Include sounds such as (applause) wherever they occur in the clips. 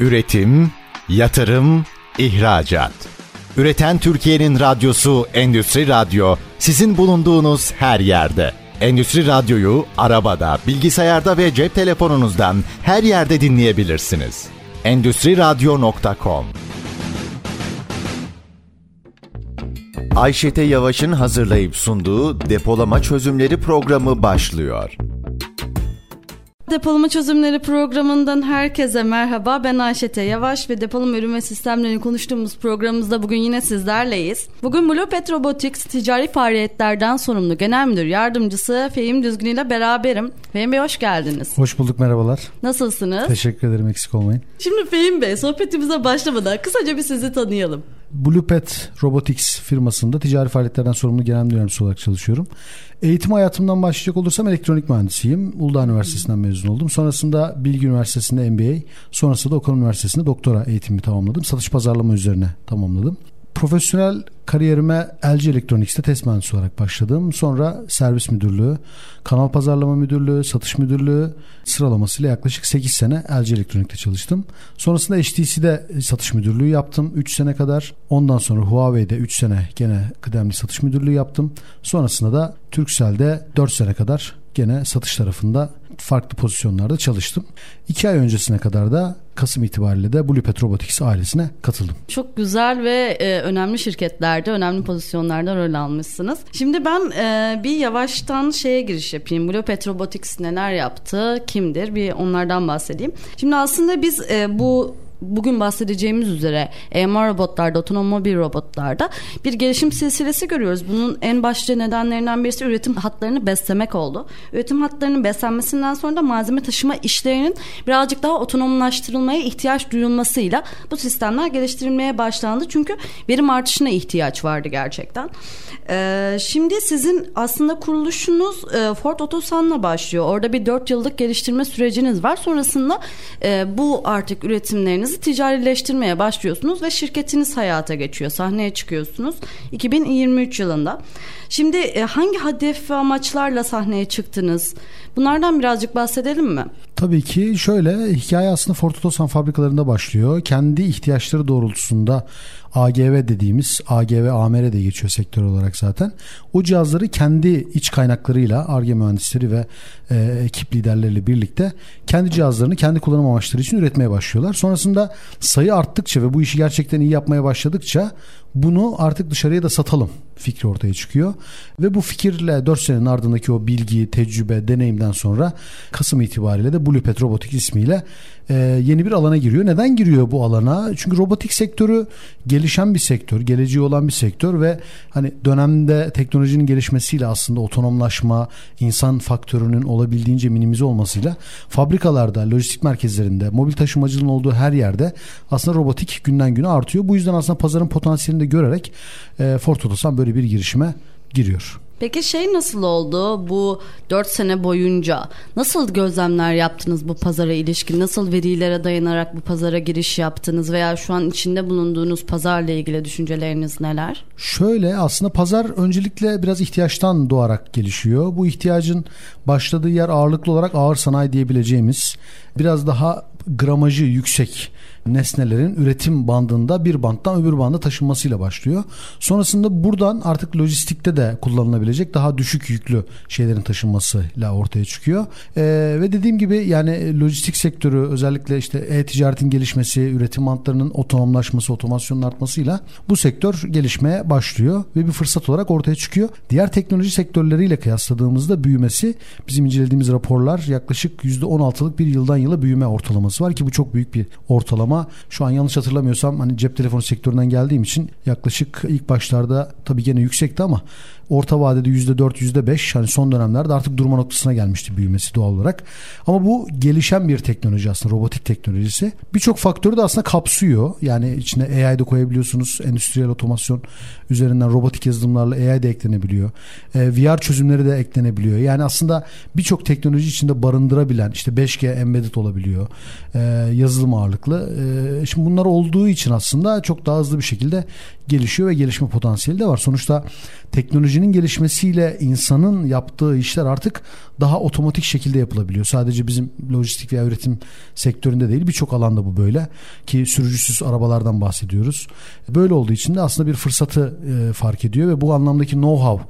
Üretim, yatırım, ihracat. Üreten Türkiye'nin radyosu Endüstri Radyo sizin bulunduğunuz her yerde. Endüstri Radyo'yu arabada, bilgisayarda ve cep telefonunuzdan her yerde dinleyebilirsiniz. Endüstri Radyo.com Ayşete Yavaş'ın hazırlayıp sunduğu depolama çözümleri programı başlıyor. Depolama Çözümleri programından herkese merhaba. Ben Ayşete Yavaş ve depolama ürün ve sistemlerini konuştuğumuz programımızda bugün yine sizlerleyiz. Bugün Blue Pet Robotics ticari faaliyetlerden sorumlu genel müdür yardımcısı Fehim Düzgün ile beraberim. Fehim Bey hoş geldiniz. Hoş bulduk merhabalar. Nasılsınız? Teşekkür ederim eksik olmayın. Şimdi Fehim Bey sohbetimize başlamadan kısaca bir sizi tanıyalım. Blue Pet Robotics firmasında ticari faaliyetlerden sorumlu genel müdür olarak çalışıyorum. Eğitim hayatımdan başlayacak olursam elektronik mühendisiyim. Uludağ Üniversitesi'nden mezun oldum. Sonrasında Bilgi Üniversitesi'nde MBA, sonrasında da Okan Üniversitesi'nde doktora eğitimimi tamamladım. Satış pazarlama üzerine tamamladım. Profesyonel kariyerime LG Electronics'te test mühendisi olarak başladım. Sonra servis müdürlüğü, kanal pazarlama müdürlüğü, satış müdürlüğü sıralamasıyla yaklaşık 8 sene LG Electronics'te çalıştım. Sonrasında HTC'de satış müdürlüğü yaptım 3 sene kadar. Ondan sonra Huawei'de 3 sene gene kıdemli satış müdürlüğü yaptım. Sonrasında da Turkcell'de 4 sene kadar gene satış tarafında farklı pozisyonlarda çalıştım. 2 ay öncesine kadar da Kasım itibariyle de Blue Pet Robotics ailesine katıldım. Çok güzel ve e, önemli şirketlerde, önemli pozisyonlarda rol almışsınız. Şimdi ben e, bir yavaştan şeye giriş yapayım. Blue Pet Robotics neler yaptı, kimdir? Bir onlardan bahsedeyim. Şimdi aslında biz e, bu bugün bahsedeceğimiz üzere EMR robotlarda, otonom mobil robotlarda bir gelişim silsilesi görüyoruz. Bunun en başlıca nedenlerinden birisi üretim hatlarını beslemek oldu. Üretim hatlarının beslenmesinden sonra da malzeme taşıma işlerinin birazcık daha otonomlaştırılmaya ihtiyaç duyulmasıyla bu sistemler geliştirilmeye başlandı. Çünkü verim artışına ihtiyaç vardı gerçekten. Ee, şimdi sizin aslında kuruluşunuz e, Ford Otosan'la başlıyor. Orada bir 4 yıllık geliştirme süreciniz var. Sonrasında e, bu artık üretimlerinizi ticarileştirmeye başlıyorsunuz ve şirketiniz hayata geçiyor. Sahneye çıkıyorsunuz 2023 yılında. Şimdi e, hangi hedef ve amaçlarla sahneye çıktınız? Bunlardan birazcık bahsedelim mi? Tabii ki şöyle hikaye aslında Ford Otosan fabrikalarında başlıyor. Kendi ihtiyaçları doğrultusunda AGV dediğimiz AGV AMR de geçiyor sektör olarak zaten. O cihazları kendi iç kaynaklarıyla ARGE mühendisleri ve e, ekip liderleriyle birlikte kendi cihazlarını kendi kullanım amaçları için üretmeye başlıyorlar. Sonrasında sayı arttıkça ve bu işi gerçekten iyi yapmaya başladıkça bunu artık dışarıya da satalım fikri ortaya çıkıyor. Ve bu fikirle 4 senenin ardındaki o bilgi, tecrübe, deneyimden sonra Kasım itibariyle de Blue Pet Robotics ismiyle e, yeni bir alana giriyor. Neden giriyor bu alana? Çünkü robotik sektörü gelişen bir sektör, geleceği olan bir sektör ve hani dönemde teknolojinin gelişmesiyle aslında otonomlaşma, insan faktörünün olabildiğince minimize olmasıyla fabrikalarda, lojistik merkezlerinde, mobil taşımacılığın olduğu her yerde aslında robotik günden güne artıyor. Bu yüzden aslında pazarın potansiyelini de görerek e, Ford Otosan böyle bir girişime giriyor. Peki şey nasıl oldu bu 4 sene boyunca? Nasıl gözlemler yaptınız bu pazara ilişkin? Nasıl verilere dayanarak bu pazara giriş yaptınız veya şu an içinde bulunduğunuz pazarla ilgili düşünceleriniz neler? Şöyle aslında pazar öncelikle biraz ihtiyaçtan doğarak gelişiyor. Bu ihtiyacın başladığı yer ağırlıklı olarak ağır sanayi diyebileceğimiz biraz daha gramajı yüksek nesnelerin üretim bandında bir banttan öbür banda taşınmasıyla başlıyor. Sonrasında buradan artık lojistikte de kullanılabilecek daha düşük yüklü şeylerin taşınmasıyla ortaya çıkıyor. Ee, ve dediğim gibi yani lojistik sektörü özellikle işte e-ticaretin gelişmesi, üretim bantlarının otonomlaşması, otomasyonun artmasıyla bu sektör gelişmeye başlıyor ve bir fırsat olarak ortaya çıkıyor. Diğer teknoloji sektörleriyle kıyasladığımızda büyümesi bizim incelediğimiz raporlar yaklaşık %16'lık bir yıldan yıla büyüme ortalaması var ki bu çok büyük bir ortalama ama şu an yanlış hatırlamıyorsam hani cep telefonu sektöründen geldiğim için yaklaşık ilk başlarda tabii gene yüksekti ama orta vadede %4 %5 hani son dönemlerde artık durma noktasına gelmişti büyümesi doğal olarak. Ama bu gelişen bir teknoloji aslında robotik teknolojisi. Birçok faktörü de aslında kapsıyor. Yani içine AI de koyabiliyorsunuz. Endüstriyel otomasyon üzerinden robotik yazılımlarla AI de eklenebiliyor. E, VR çözümleri de eklenebiliyor. Yani aslında birçok teknoloji içinde barındırabilen işte 5G embedded olabiliyor. E, yazılım ağırlıklı. Ee, şimdi bunlar olduğu için aslında çok daha hızlı bir şekilde gelişiyor ve gelişme potansiyeli de var. Sonuçta teknolojinin gelişmesiyle insanın yaptığı işler artık daha otomatik şekilde yapılabiliyor. Sadece bizim lojistik veya üretim sektöründe değil birçok alanda bu böyle ki sürücüsüz arabalardan bahsediyoruz. Böyle olduğu için de aslında bir fırsatı e, fark ediyor ve bu anlamdaki know-how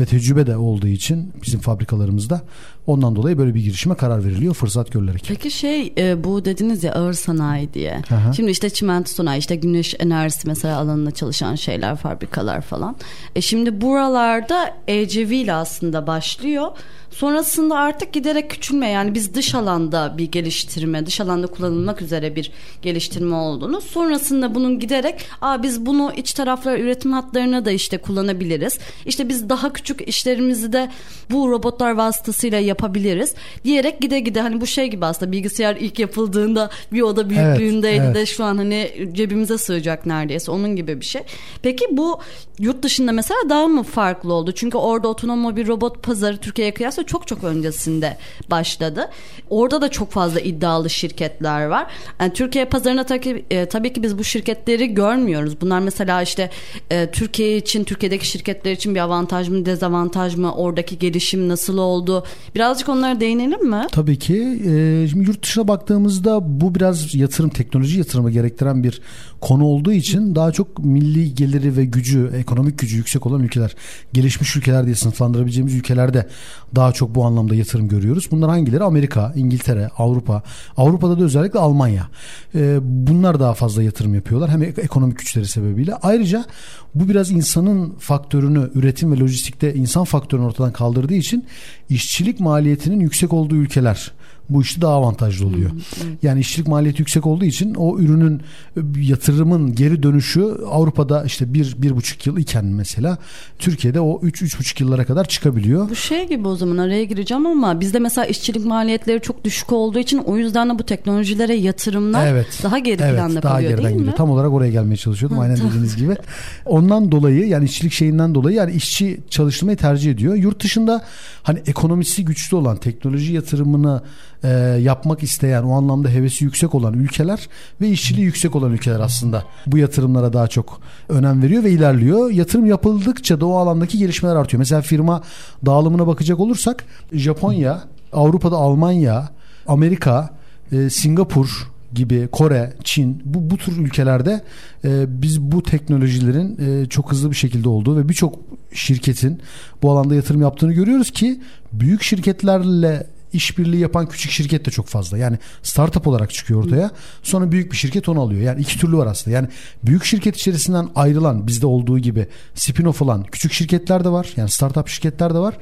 ve tecrübe de olduğu için bizim fabrikalarımızda ondan dolayı böyle bir girişime karar veriliyor fırsat görülerek. Peki şey e, bu dediniz ya ağır sanayi diye. Aha. Şimdi işte çimento sanayi işte güneş enerjisi mesela alanında çalışan şeyler fabrikalar falan. E şimdi buralarda ECV ile aslında başlıyor. Sonrasında artık giderek küçülme yani biz dış alanda bir geliştirme, dış alanda kullanılmak üzere bir geliştirme olduğunu. Sonrasında bunun giderek Aa, biz bunu iç taraflar üretim hatlarına da işte kullanabiliriz. İşte biz daha küçük işlerimizi de bu robotlar vasıtasıyla yapabiliriz diyerek gide gide hani bu şey gibi aslında bilgisayar ilk yapıldığında bir oda büyüklüğündeydi Evet, evet. de şu an hani cebimize sığacak neredeyse onun gibi bir şey. Peki bu yurt dışında mesela daha mı farklı oldu? Çünkü orada otonom mobil robot pazarı Türkiye'ye kıyasla çok çok öncesinde başladı. Orada da çok fazla iddialı şirketler var. Yani Türkiye pazarına tabii, e, tabii ki biz bu şirketleri görmüyoruz. Bunlar mesela işte e, Türkiye için, Türkiye'deki şirketler için bir avantaj mı, dezavantaj mı? Oradaki gelişim nasıl oldu? Birazcık onlara değinelim mi? Tabii ki. Ee, şimdi yurt dışına baktığımızda bu biraz yatırım, teknoloji yatırımı gerektiren bir konu olduğu için daha çok milli geliri ve gücü, ekonomik gücü yüksek olan ülkeler, gelişmiş ülkeler diye sınıflandırabileceğimiz ülkelerde daha çok bu anlamda yatırım görüyoruz. Bunlar hangileri? Amerika, İngiltere, Avrupa. Avrupa'da da özellikle Almanya. Ee, bunlar daha fazla yatırım yapıyorlar. Hem ek- ekonomik güçleri sebebiyle. Ayrıca bu biraz insanın faktörünü, üretim ve lojistikte insan faktörünü ortadan kaldırdığı için işçilik maliyetinin yüksek olduğu ülkeler bu işte daha avantajlı oluyor. Yani işçilik maliyeti yüksek olduğu için o ürünün e, yatırımın geri dönüşü Avrupa'da işte bir, bir buçuk yıl iken mesela Türkiye'de o üç, üç buçuk yıllara kadar çıkabiliyor. Bu şey gibi o zaman araya gireceğim ama bizde mesela işçilik maliyetleri çok düşük olduğu için o yüzden de bu teknolojilere yatırımlar Evet. daha geri evet, planda daha kalıyor geriden değil mi? Tam olarak oraya gelmeye çalışıyordum. Ha, Aynen tamam. dediğiniz gibi. Ondan dolayı yani işçilik şeyinden dolayı yani işçi çalıştırmayı tercih ediyor. Yurt dışında hani ekonomisi güçlü olan teknoloji yatırımını e, yapmak isteyen o anlamda hevesi yüksek olan ülkeler ve işçiliği yüksek olan ülkeler aslında bu yatırımlara daha çok önem veriyor ve ilerliyor. Yatırım yapıldıkça da o alandaki gelişmeler artıyor. Mesela firma dağılımına bakacak olursak Japonya, Avrupa'da Almanya, Amerika, e, Singapur gibi Kore, Çin bu bu tür ülkelerde e, biz bu teknolojilerin e, çok hızlı bir şekilde olduğu ve birçok şirketin bu alanda yatırım yaptığını görüyoruz ki büyük şirketlerle işbirliği yapan küçük şirket de çok fazla. Yani startup olarak çıkıyor ortaya. Sonra büyük bir şirket onu alıyor. Yani iki türlü var aslında. Yani büyük şirket içerisinden ayrılan bizde olduğu gibi spin-off olan küçük şirketler de var. Yani startup şirketler de var.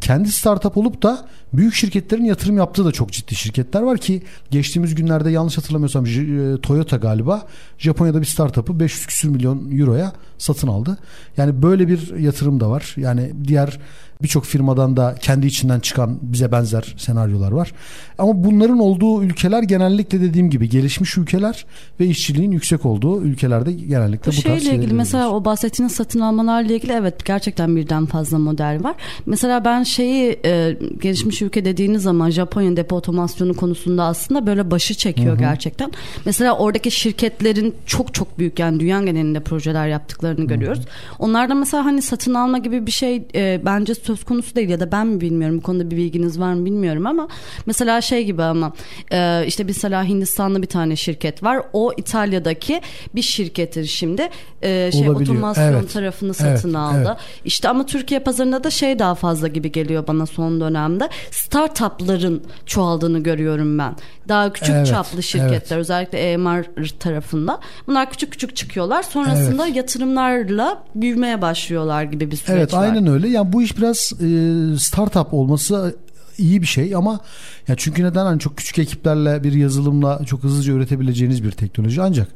Kendi startup olup da büyük şirketlerin yatırım yaptığı da çok ciddi şirketler var ki geçtiğimiz günlerde yanlış hatırlamıyorsam e, Toyota galiba Japonya'da bir startup'ı 500 küsür milyon euroya satın aldı. Yani böyle bir yatırım da var. Yani diğer birçok firmadan da kendi içinden çıkan bize benzer senaryolar var. Ama bunların olduğu ülkeler genellikle dediğim gibi gelişmiş ülkeler ve işçiliğin yüksek olduğu ülkelerde genellikle Bu bu, tarz şeyle ilgili mesela o bahsettiğiniz satın almalarla ilgili evet gerçekten birden fazla model var. Mesela ben şeyi e, gelişmiş ülke dediğiniz zaman Japonya depo otomasyonu konusunda aslında böyle başı çekiyor gerçekten. Mesela oradaki şirketlerin çok çok büyük yani dünya genelinde projeler yaptıklarını görüyoruz. Onlarda mesela hani satın alma gibi bir şey e, bence söz konusu değil ya da ben mi bilmiyorum bu konuda bir bilginiz var mı bilmiyorum ama mesela şey gibi ama e, işte mesela Hindistanlı bir tane şirket var. O İtalya'daki bir şirketin şimdi e, şey Olabiliyor. otomasyon Evet. tarafını satın Evet, aldı. evet. İşte ama Türkiye pazarında da şey daha fazla gibi geliyor bana son dönemde. Startupların çoğaldığını görüyorum ben. Daha küçük Evet, çaplı şirketler özellikle EMR tarafında. Bunlar küçük küçük çıkıyorlar. Sonrasında yatırımlarla büyümeye başlıyorlar gibi bir süreç Evet var. aynen öyle. Yani bu iş biraz e, startup olması iyi bir şey ama ya çünkü neden hani çok küçük ekiplerle bir yazılımla çok hızlıca üretebileceğiniz bir teknoloji ancak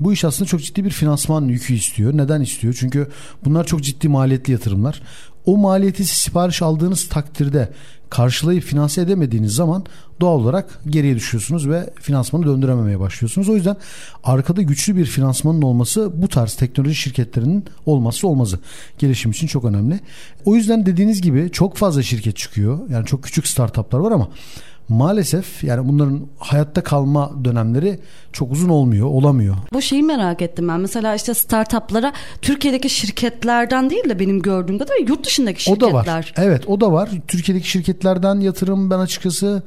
bu iş aslında çok ciddi bir finansman yükü istiyor. Neden istiyor? Çünkü bunlar çok ciddi maliyetli yatırımlar. O maliyeti sipariş aldığınız takdirde karşılayıp finanse edemediğiniz zaman doğal olarak geriye düşüyorsunuz ve finansmanı döndürememeye başlıyorsunuz. O yüzden arkada güçlü bir finansmanın olması bu tarz teknoloji şirketlerinin olmazsa olmazı. Gelişim için çok önemli. O yüzden dediğiniz gibi çok fazla şirket çıkıyor. Yani çok küçük startuplar var ama maalesef yani bunların hayatta kalma dönemleri çok uzun olmuyor, olamıyor. Bu şeyi merak ettim ben. Mesela işte startuplara Türkiye'deki şirketlerden değil de benim gördüğüm kadarıyla yurt dışındaki şirketler. O da var. Evet o da var. Türkiye'deki şirketlerden yatırım ben açıkçası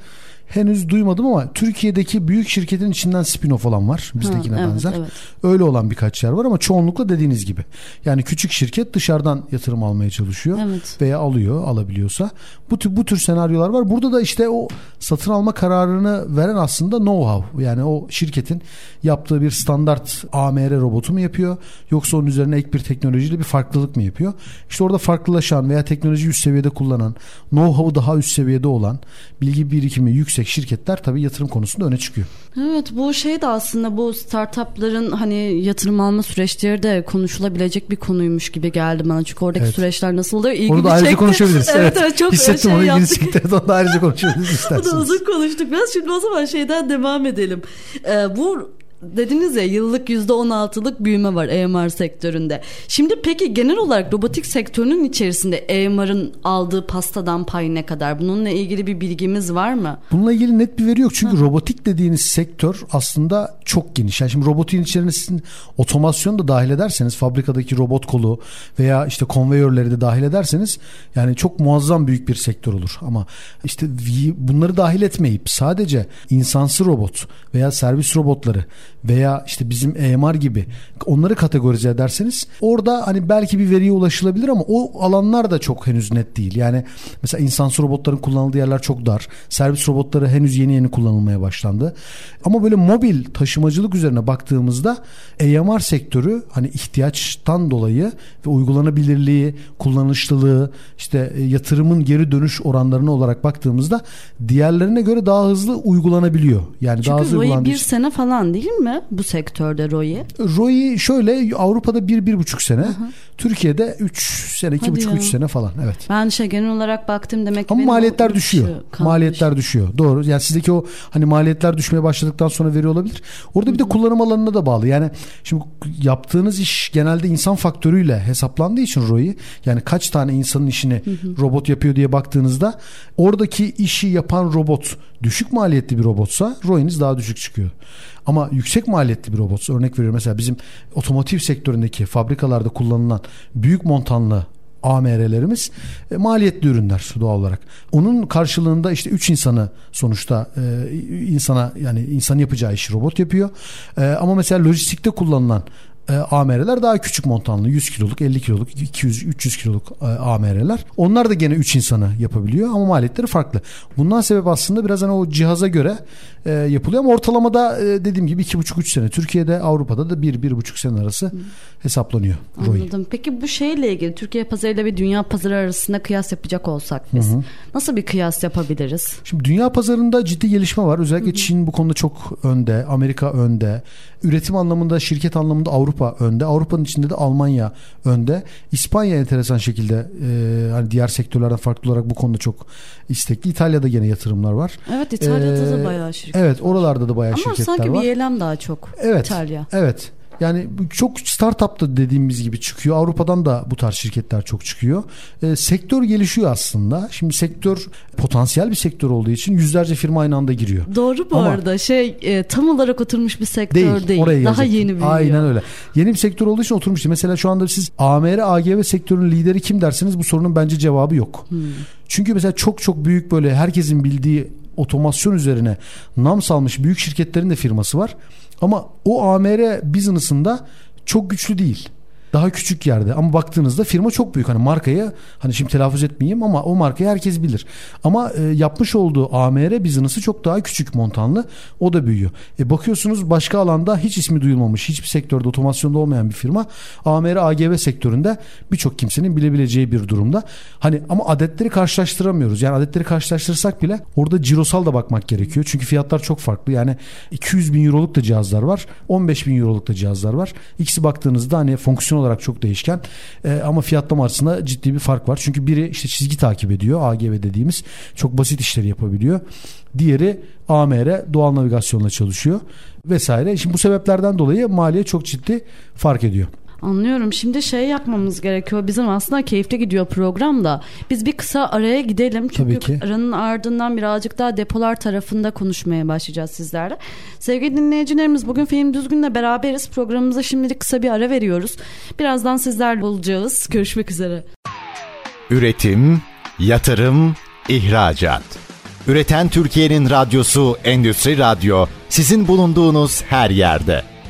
henüz duymadım ama Türkiye'deki büyük şirketin içinden spin-off olan var. Bizdekine evet, benzer. evet. Öyle olan birkaç yer var ama çoğunlukla dediğiniz gibi. Yani küçük şirket dışarıdan yatırım almaya çalışıyor Evet. veya alıyor alabiliyorsa. Bu tür, bu tür senaryolar var. Burada da işte o satın alma kararını veren aslında know-how. Yani o şirketin yaptığı bir standart AMR robotu mu yapıyor yoksa onun üzerine ek bir teknolojiyle bir farklılık mı yapıyor? İşte orada farklılaşan veya teknoloji üst seviyede kullanan, know-how'u daha üst seviyede olan, bilgi birikimi yüksek şirketler tabii yatırım konusunda öne çıkıyor. Evet bu şey de aslında bu startupların hani yatırım alma süreçleri de konuşulabilecek bir konuymuş gibi geldi bana. Çünkü oradaki Evet. süreçler nasıl oluyor? İlgimi Onu da ayrıca çekti. konuşabiliriz. (laughs) Evet, evet çok Hissettim şey onu yaptık. çekti. Onu da ayrıca konuşabiliriz (laughs) da isterseniz. uzun konuştuk biraz. Şimdi o zaman şeyden devam edelim. Ee, bu dediniz ya yıllık %16'lık büyüme var EMR sektöründe. Şimdi peki genel olarak robotik sektörünün içerisinde EMR'ın aldığı pastadan pay ne kadar? Bununla ilgili bir bilgimiz var mı? Bununla ilgili net bir veri yok. Çünkü robotik dediğiniz sektör aslında çok geniş. Yani şimdi robotin içerisine sizin otomasyon da dahil ederseniz fabrikadaki robot kolu veya işte konveyörleri de dahil ederseniz yani çok muazzam büyük bir sektör olur. Ama işte bunları dahil etmeyip sadece insansı robot veya servis robotları veya işte bizim EMR gibi onları kategorize ederseniz orada hani belki bir veriye ulaşılabilir ama o alanlar da çok henüz net değil. Yani mesela insansı robotların kullanıldığı yerler çok dar. Servis robotları henüz yeni yeni kullanılmaya başlandı. Ama böyle mobil taşımacılık üzerine baktığımızda EMR sektörü hani ihtiyaçtan dolayı ve uygulanabilirliği, kullanışlılığı, işte e, yatırımın geri dönüş oranlarına olarak baktığımızda diğerlerine göre daha hızlı uygulanabiliyor. Yani daha Çünkü hızlı ROI uygulandığı bir sene falan değil mi bu sektörde ROI? ROI şöyle Avrupa'da bir, bir buçuk sene. Türkiye'de 3 sene, iki Hadi buçuk, ya. üç sene falan. Evet. Ben şey genel olarak baktım demek ki Ama maliyetler düşüyor. kalmış. Maliyetler düşüyor. Doğru. Yani sizdeki o hani maliyetler düşmeye başladıktan sonra veri olabilir. Orada bir de kullanım alanına da bağlı. Yani şimdi yaptığınız iş genelde insan faktörüyle hesaplandığı için ROI yani kaç tane insanın işini robot yapıyor diye baktığınızda oradaki işi yapan robot düşük maliyetli bir robotsa ROI'niz daha düşük çıkıyor. Ama yüksek maliyetli bir robot örnek veriyorum mesela bizim otomotiv sektöründeki fabrikalarda kullanılan büyük montanlı AMR'lerimiz e, maliyetli ürünler doğal olarak. Onun karşılığında işte 3 insanı sonuçta e, insana yani insan yapacağı işi robot yapıyor. E, ama mesela lojistikte kullanılan e, AMR'ler daha küçük montanlı 100 kiloluk 50 kiloluk 200 300 kiloluk e, AMR'ler onlar da gene 3 insanı yapabiliyor ama maliyetleri farklı bundan sebep aslında biraz hani o cihaza göre e, yapılıyor ama ortalamada e, dediğim gibi 2,5-3 sene Türkiye'de Avrupa'da da 1-1,5 sene arası hesaplanıyor ROI. Anladım. Peki bu şeyle ilgili Türkiye pazarıyla bir dünya pazarı arasında kıyas yapacak olsak biz nasıl bir kıyas yapabiliriz? Şimdi dünya pazarında ciddi gelişme var. Özellikle Çin bu konuda çok önde. Amerika önde. Üretim anlamında, şirket anlamında Avrupa önde. Avrupa'nın içinde de Almanya önde. İspanya enteresan şekilde e, hani diğer sektörlerden farklı olarak bu konuda çok istekli. İtalya'da gene yatırımlar var. Evet İtalya'da da Ee, bayağı şirket Evet oralarda da bayağı Ama şirketler sanki var. bir eylem daha çok Evet. İtalya. Evet. Yani çok startup da dediğimiz gibi çıkıyor. Avrupa'dan da bu tarz şirketler çok çıkıyor. E, sektör gelişiyor aslında. Şimdi sektör potansiyel bir sektör olduğu için yüzlerce firma aynı anda giriyor. Doğru bu Ama- arada şey e, tam olarak oturmuş bir sektör Değil. değil. Oraya Daha yeni büyüyor. Aynen öyle. Yeni bir sektör olduğu için oturmuş. değil. Mesela şu anda siz AMR, AGV sektörünün lideri kim derseniz bu sorunun bence cevabı yok. Hmm. Çünkü mesela çok çok büyük böyle herkesin bildiği otomasyon üzerine nam salmış büyük şirketlerin de firması var. Ama o AMR business'ında çok güçlü değil. Daha küçük yerde ama baktığınızda firma çok büyük. Hani markayı hani şimdi telaffuz etmeyeyim ama o markayı herkes bilir. Ama e, yapmış olduğu AMR business'ı çok daha küçük montanlı. O da büyüyor. E, bakıyorsunuz başka alanda hiç ismi duyulmamış, hiçbir sektörde otomasyonda olmayan bir firma AMR AGV sektöründe birçok kimsenin bilebileceği bir durumda. Hani ama adetleri karşılaştıramıyoruz. Yani adetleri karşılaştırsak bile orada cirosal da bakmak gerekiyor. Çünkü fiyatlar çok farklı. Yani 200 bin euroluk da cihazlar var. 15 bin euroluk da cihazlar var. İkisi baktığınızda hani fonksiyon olarak çok değişken. Ee, ama fiyatlama arasında ciddi bir fark var. Çünkü biri işte çizgi takip ediyor. AGV dediğimiz çok basit işleri yapabiliyor. Diğeri AMR doğal navigasyonla çalışıyor vesaire. Şimdi bu sebeplerden dolayı maliye çok ciddi fark ediyor. Anlıyorum. Şimdi şey yapmamız gerekiyor. Bizim aslında keyifli gidiyor program da. Biz bir kısa araya gidelim. Çünkü Tabii ki. aranın ardından birazcık daha depolar tarafında konuşmaya başlayacağız sizlerle. Sevgili dinleyicilerimiz bugün Film Düzgün'le beraberiz. Programımıza şimdilik kısa bir ara veriyoruz. Birazdan sizlerle olacağız. Görüşmek üzere. Üretim, yatırım, ihracat. Üreten Türkiye'nin radyosu Endüstri Radyo sizin bulunduğunuz her yerde.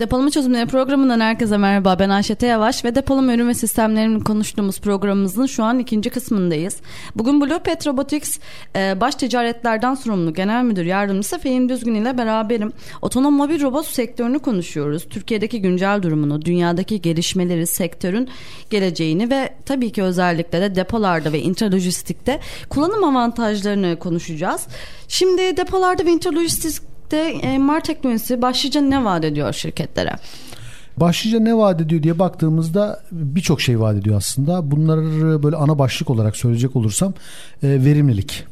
Depolama Çözümleri programından herkese merhaba. Ben Ayşe Yavaş ve depolama ürün ve sistemlerini konuştuğumuz programımızın şu an ikinci kısmındayız. Bugün Blue Pet Robotics e, baş ticaretlerden sorumlu genel müdür yardımcısı Fehim Düzgün ile beraberim. Otonom mobil robot sektörünü konuşuyoruz. Türkiye'deki güncel durumunu, dünyadaki gelişmeleri, sektörün geleceğini ve tabii ki özellikle de depolarda ve intralojistikte kullanım avantajlarını konuşacağız. Şimdi depolarda ve intralojistik de e, MAR teknolojisi başlıca ne vaat ediyor şirketlere? Başlıca ne vaat ediyor diye baktığımızda birçok şey vaat ediyor aslında. Bunları böyle ana başlık olarak söyleyecek olursam e, verimlilik.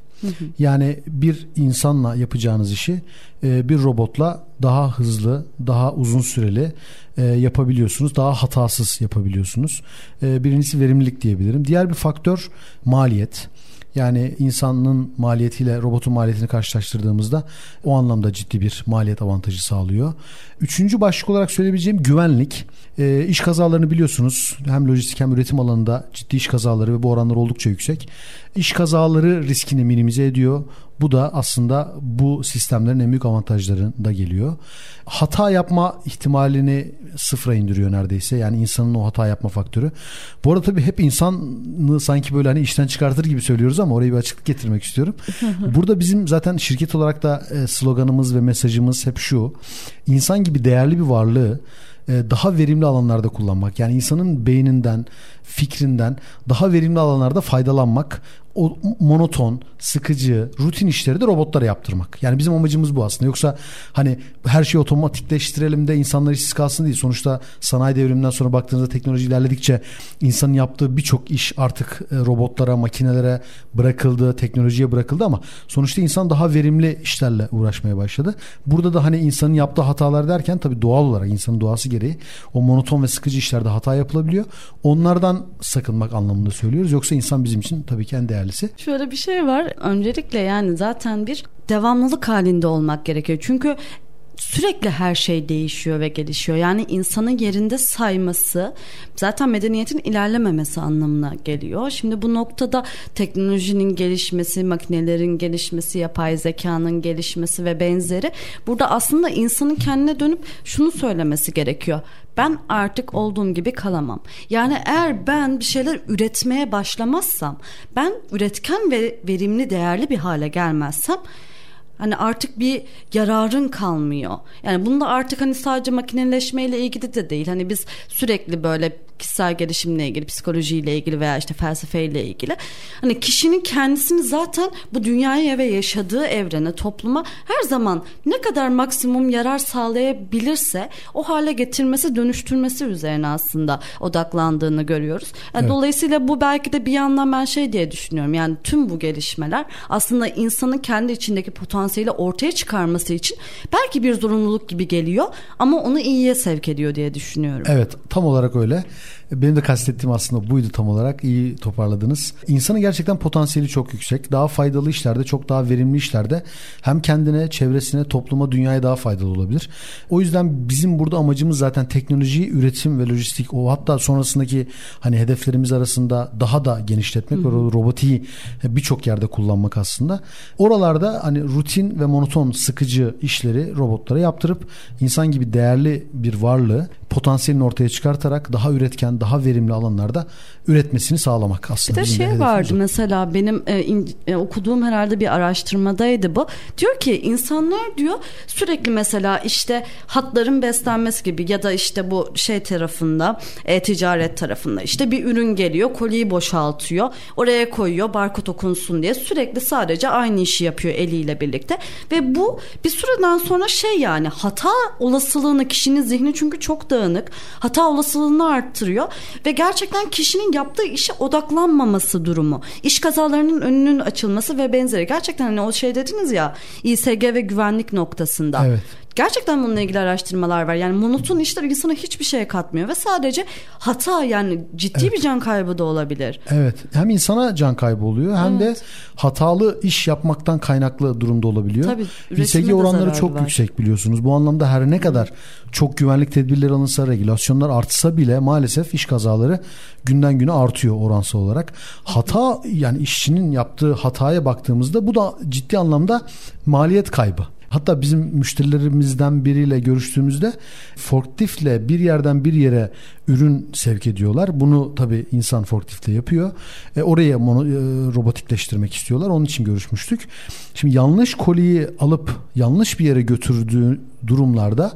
Yani bir insanla yapacağınız işi e, bir robotla daha hızlı, daha uzun süreli yapabiliyorsunuz. Daha hatasız yapabiliyorsunuz. Birincisi verimlilik diyebilirim. Diğer bir faktör maliyet. Yani insanın maliyetiyle robotun maliyetini karşılaştırdığımızda o anlamda ciddi bir maliyet avantajı sağlıyor. Üçüncü başlık olarak söyleyebileceğim güvenlik. E, iş kazalarını biliyorsunuz hem lojistik hem üretim alanında ciddi iş kazaları ve bu oranlar oldukça yüksek. İş kazaları riskini minimize ediyor. Bu da aslında bu sistemlerin en büyük avantajlarında geliyor. Hata yapma ihtimalini sıfıra indiriyor neredeyse. Yani insanın o hata yapma faktörü. Bu arada tabii hep insanı sanki böyle hani işten çıkartır gibi söylüyoruz ama oraya bir açıklık getirmek istiyorum. (laughs) Burada bizim zaten şirket olarak da e, sloganımız ve mesajımız hep şu. İnsan gibi değerli bir varlığı e, daha verimli alanlarda kullanmak. Yani insanın beyninden, fikrinden daha verimli alanlarda faydalanmak o monoton, sıkıcı, rutin işleri de robotlara yaptırmak. Yani bizim amacımız bu aslında. Yoksa hani her şeyi otomatikleştirelim de insanlar işsiz kalsın değil. Sonuçta sanayi devriminden sonra baktığınızda teknoloji ilerledikçe insanın yaptığı birçok iş artık e, robotlara, makinelere bırakıldı, teknolojiye bırakıldı ama sonuçta insan daha verimli işlerle uğraşmaya başladı. Burada da hani insanın yaptığı hatalar derken tabii doğal olarak insanın doğası gereği o monoton ve sıkıcı işlerde hata yapılabiliyor. Onlardan sakınmak anlamında söylüyoruz. Yoksa insan bizim için tabii ki en değerlisi. Şöyle bir şey var. Öncelikle yani zaten bir devamlılık halinde olmak gerekiyor. Çünkü sürekli her şey değişiyor ve gelişiyor. Yani insanın yerinde sayması zaten medeniyetin ilerlememesi anlamına geliyor. Şimdi bu noktada teknolojinin gelişmesi, makinelerin gelişmesi, yapay zekanın gelişmesi ve benzeri burada aslında insanın kendine dönüp şunu söylemesi gerekiyor. Ben artık olduğum gibi kalamam. Yani eğer ben bir şeyler üretmeye başlamazsam, ben üretken ve verimli, değerli bir hale gelmezsem Hani artık bir yararın kalmıyor. Yani bunda artık hani sadece makineleşmeyle ilgili de değil. Hani biz sürekli böyle kişisel gelişimle ilgili, psikolojiyle ilgili veya işte felsefeyle ilgili. Hani kişinin kendisini zaten bu dünyaya ve yaşadığı evrene, topluma her zaman ne kadar maksimum yarar sağlayabilirse o hale getirmesi, dönüştürmesi üzerine aslında odaklandığını görüyoruz. Yani evet. Dolayısıyla bu belki de bir yandan ben şey diye düşünüyorum. Yani tüm bu gelişmeler aslında insanın kendi içindeki potansiyeli ortaya çıkarması için belki bir zorunluluk gibi geliyor ama onu iyiye sevk ediyor diye düşünüyorum. Evet, tam olarak öyle. Benim de kastettiğim aslında buydu tam olarak. İyi toparladınız. İnsanın gerçekten potansiyeli çok yüksek. Daha faydalı işlerde, çok daha verimli işlerde hem kendine, çevresine, topluma, dünyaya daha faydalı olabilir. O yüzden bizim burada amacımız zaten teknolojiyi, üretim ve lojistik o hatta sonrasındaki hani hedeflerimiz arasında daha da genişletmek ve robotiği birçok yerde kullanmak aslında. Oralarda hani rutin ve monoton sıkıcı işleri robotlara yaptırıp insan gibi değerli bir varlığı potansiyelini ortaya çıkartarak daha üretken, daha verimli alanlarda üretmesini sağlamak aslında. Bir de şey vardı o. mesela benim e, in, e, okuduğum herhalde bir araştırmadaydı bu. Diyor ki insanlar diyor sürekli mesela işte hatların beslenmesi gibi ya da işte bu şey tarafında e, ticaret tarafında işte bir ürün geliyor koliyi boşaltıyor oraya koyuyor barkod okunsun diye sürekli sadece aynı işi yapıyor eliyle birlikte ve bu bir süreden sonra şey yani hata olasılığını kişinin zihni çünkü çok dağınık dağınık, hata olasılığını arttırıyor ve gerçekten kişinin yaptığı işe odaklanmaması durumu, iş kazalarının önünün açılması ve benzeri. Gerçekten hani o şey dediniz ya İSG ve güvenlik noktasında. Evet. Gerçekten bununla ilgili araştırmalar var. Yani monoton işler insana hiçbir şey katmıyor ve sadece hata yani ciddi Evet. bir can kaybı da olabilir. Evet. Hem insana can kaybı oluyor hem de Evet. hatalı iş yapmaktan kaynaklı durumda olabiliyor. Tabii, İSG de oranları çok var. yüksek biliyorsunuz. Bu anlamda her ne kadar çok güvenlik tedbirleri alınsa, regülasyonlar artsa bile maalesef iş kazaları günden güne artıyor oransal olarak. Hata yani işçinin yaptığı hataya baktığımızda bu da ciddi anlamda maliyet kaybı. Hatta bizim müşterilerimizden biriyle görüştüğümüzde forkliftle bir yerden bir yere ürün sevk ediyorlar. Bunu tabii insan forkliftle yapıyor. E, oraya mono, e, robotikleştirmek istiyorlar. Onun için görüşmüştük. Şimdi yanlış koliyi alıp yanlış bir yere götürdüğü durumlarda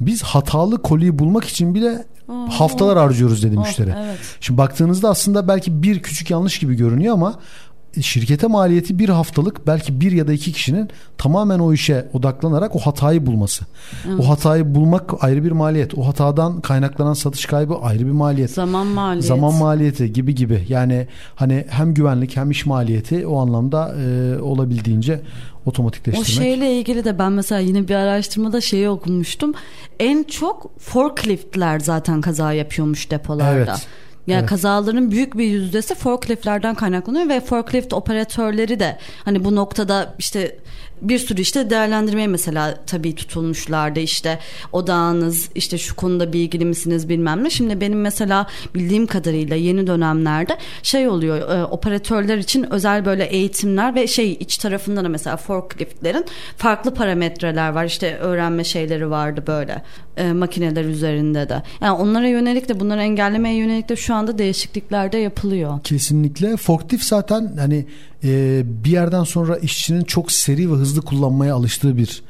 biz hatalı koliyi bulmak için bile haftalar harcıyoruz dedi Oh, müşteri. evet. Şimdi baktığınızda aslında belki bir küçük yanlış gibi görünüyor ama şirkete maliyeti bir haftalık belki bir ya da iki kişinin tamamen o işe odaklanarak o hatayı bulması. O hatayı bulmak ayrı bir maliyet. O hatadan kaynaklanan satış kaybı ayrı bir maliyet. Zaman maliyeti. Zaman maliyeti gibi gibi. Yani hani hem güvenlik hem iş maliyeti o anlamda e, olabildiğince O otomatikleştirmek. şeyle ilgili de ben mesela yine bir araştırmada şeyi okumuştum. En çok forkliftler zaten kaza yapıyormuş depolarda. Evet. Yani Evet. kazaların büyük bir yüzdesi forkliftlerden kaynaklanıyor ve forklift operatörleri de hani bu noktada işte bir sürü işte değerlendirmeye mesela tabii tutulmuşlardı işte odağınız işte şu konuda bilgili misiniz bilmem ne. Şimdi benim mesela bildiğim kadarıyla yeni dönemlerde şey oluyor e, operatörler için özel böyle eğitimler ve şey iç tarafında da mesela forkliftlerin farklı parametreler var işte öğrenme şeyleri vardı böyle e, makineler üzerinde de. Yani onlara yönelik de bunları engellemeye yönelik de şu anda değişiklikler de yapılıyor. Kesinlikle. Forklift zaten hani e, bir yerden sonra işçinin çok seri ve hızlı kullanmaya alıştığı bir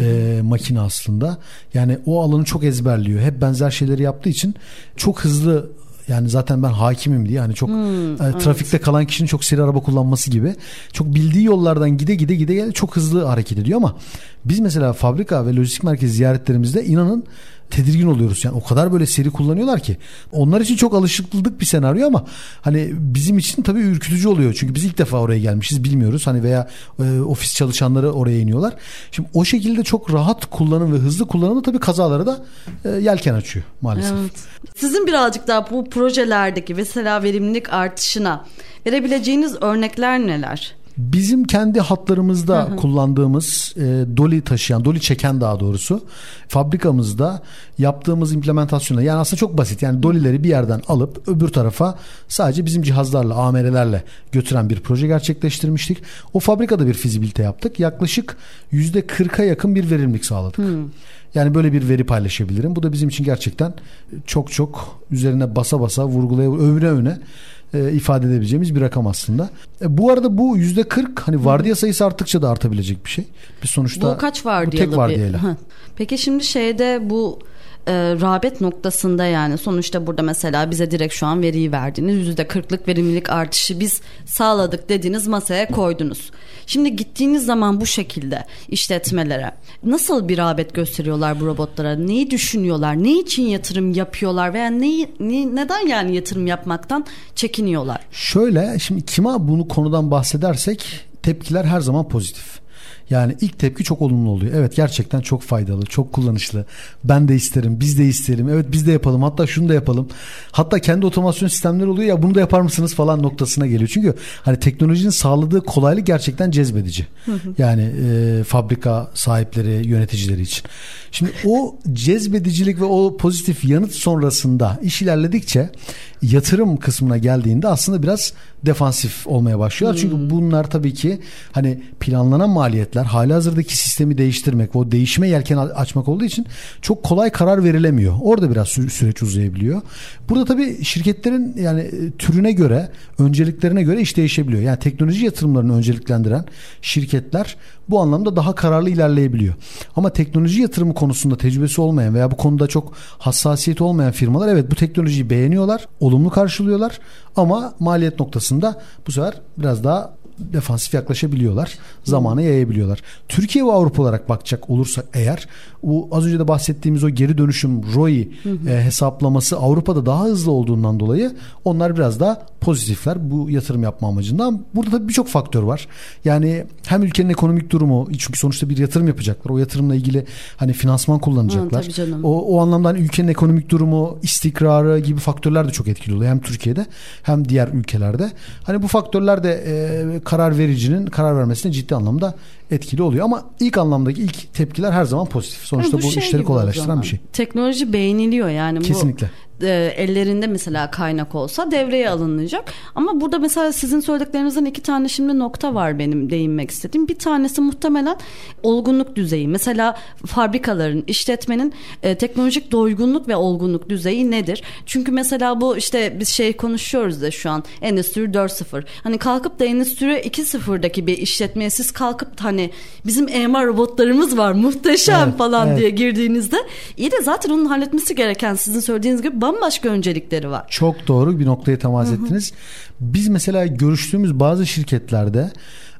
e, makine aslında. Yani o alanı çok ezberliyor. Hep benzer şeyleri yaptığı için çok hızlı yani zaten ben hakimim diye hani çok e, trafikte kalan kişinin çok seri araba kullanması gibi çok bildiği yollardan gide gide gide çok hızlı hareket ediyor ama biz mesela fabrika ve lojistik merkez ziyaretlerimizde inanın tedirgin oluyoruz. Yani o kadar böyle seri kullanıyorlar ki. Onlar için çok alışıklık bir senaryo ama hani bizim için tabii ürkütücü oluyor. Çünkü biz ilk defa oraya gelmişiz bilmiyoruz. Hani veya e, ofis çalışanları oraya iniyorlar. Şimdi o şekilde çok rahat kullanım ve hızlı kullanımı tabii kazalara da e, yelken açıyor maalesef. Evet. Sizin birazcık daha bu projelerdeki mesela verimlilik artışına verebileceğiniz örnekler neler? Bizim kendi hatlarımızda kullandığımız e, doli taşıyan, doli çeken daha doğrusu fabrikamızda yaptığımız implementasyonla yani aslında çok basit. Yani dolileri bir yerden alıp öbür tarafa sadece bizim cihazlarla, AMR'lerle götüren bir proje gerçekleştirmiştik. O fabrikada bir fizibilite yaptık. Yaklaşık %40'a yakın bir verimlilik sağladık. Yani böyle bir veri paylaşabilirim. Bu da bizim için gerçekten çok çok üzerine basa basa vurgulaya övüne övüne e, ifade edebileceğimiz bir rakam aslında. E, bu arada bu yüzde 40 hani vardiya sayısı arttıkça da artabilecek bir şey. Bir sonuçta bu kaç bu vardiyalı tek vardiyayla. bir? Peki şimdi şeyde bu e, rağbet noktasında yani sonuçta burada mesela bize direkt şu an veriyi verdiğiniz yüzde kırklık verimlilik artışı biz sağladık dediğiniz masaya koydunuz. Şimdi gittiğiniz zaman bu şekilde işletmelere nasıl bir rağbet gösteriyorlar bu robotlara? Neyi düşünüyorlar? Ne için yatırım yapıyorlar veya neyi, ne- neden yani yatırım yapmaktan çekiniyorlar? Şöyle şimdi kime bunu konudan bahsedersek tepkiler her zaman pozitif. Yani ilk tepki çok olumlu oluyor. Evet gerçekten çok faydalı, çok kullanışlı. Ben de isterim, biz de isterim. Evet biz de yapalım. Hatta şunu da yapalım. Hatta kendi otomasyon sistemleri oluyor ya bunu da yapar mısınız falan noktasına geliyor. Çünkü hani teknolojinin sağladığı kolaylık gerçekten cezbedici. Yani e, fabrika sahipleri, yöneticileri için. Şimdi o cezbedicilik ve o pozitif yanıt sonrasında iş ilerledikçe yatırım kısmına geldiğinde aslında biraz defansif olmaya başlıyorlar. Çünkü bunlar tabii ki hani planlanan maliyetler hali hazırdaki sistemi değiştirmek o değişime yelken açmak olduğu için çok kolay karar verilemiyor. Orada biraz sü- süreç uzayabiliyor. Burada tabii şirketlerin yani e, türüne göre önceliklerine göre iş değişebiliyor. Yani teknoloji yatırımlarını önceliklendiren şirketler bu anlamda daha kararlı ilerleyebiliyor. Ama teknoloji yatırımı konusunda tecrübesi olmayan veya bu konuda çok hassasiyeti olmayan firmalar evet bu teknolojiyi beğeniyorlar, olumlu karşılıyorlar ama maliyet noktasında bu sefer biraz daha defansif yaklaşabiliyorlar. Zamana yayabiliyorlar. Türkiye ve Avrupa olarak bakacak olursak eğer bu az önce de bahsettiğimiz o geri dönüşüm ROI e, hesaplaması Avrupa'da daha hızlı olduğundan dolayı onlar biraz daha pozitifler bu yatırım yapma amacından. Burada tabii birçok faktör var. Yani hem ülkenin ekonomik durumu çünkü sonuçta bir yatırım yapacaklar. O yatırımla ilgili hani finansman kullanacaklar. Hı, o, o anlamda hani ülkenin ekonomik durumu, istikrarı gibi faktörler de çok etkili oluyor. Hem Türkiye'de hem diğer ülkelerde. Hani bu faktörler de e, karar vericinin karar vermesine ciddi anlamda etkili oluyor. Ama ilk anlamdaki ilk tepkiler her zaman pozitif. Sonuçta Ha, bu, şey işleri kolaylaştıran bir şey. Teknoloji beğeniliyor yani. Kesinlikle. Bu e, ellerinde mesela kaynak olsa devreye alınacak. Ama burada mesela sizin söylediklerinizden iki tane şimdi nokta var benim değinmek istediğim. Bir tanesi muhtemelen olgunluk düzeyi. Mesela fabrikaların, işletmenin e, teknolojik doygunluk ve olgunluk düzeyi nedir? Çünkü mesela bu işte biz şey konuşuyoruz da şu an Endüstri 4.0. Hani kalkıp da Endüstri 2.0'daki bir işletmeye siz kalkıp hani bizim EMR robotlarımız var muhteşem Evet, falan evet. diye girdiğinizde iyi de zaten onun halletmesi gereken sizin söylediğiniz gibi bambaşka öncelikleri var. Çok doğru bir noktaya temas ettiniz. Biz mesela görüştüğümüz bazı şirketlerde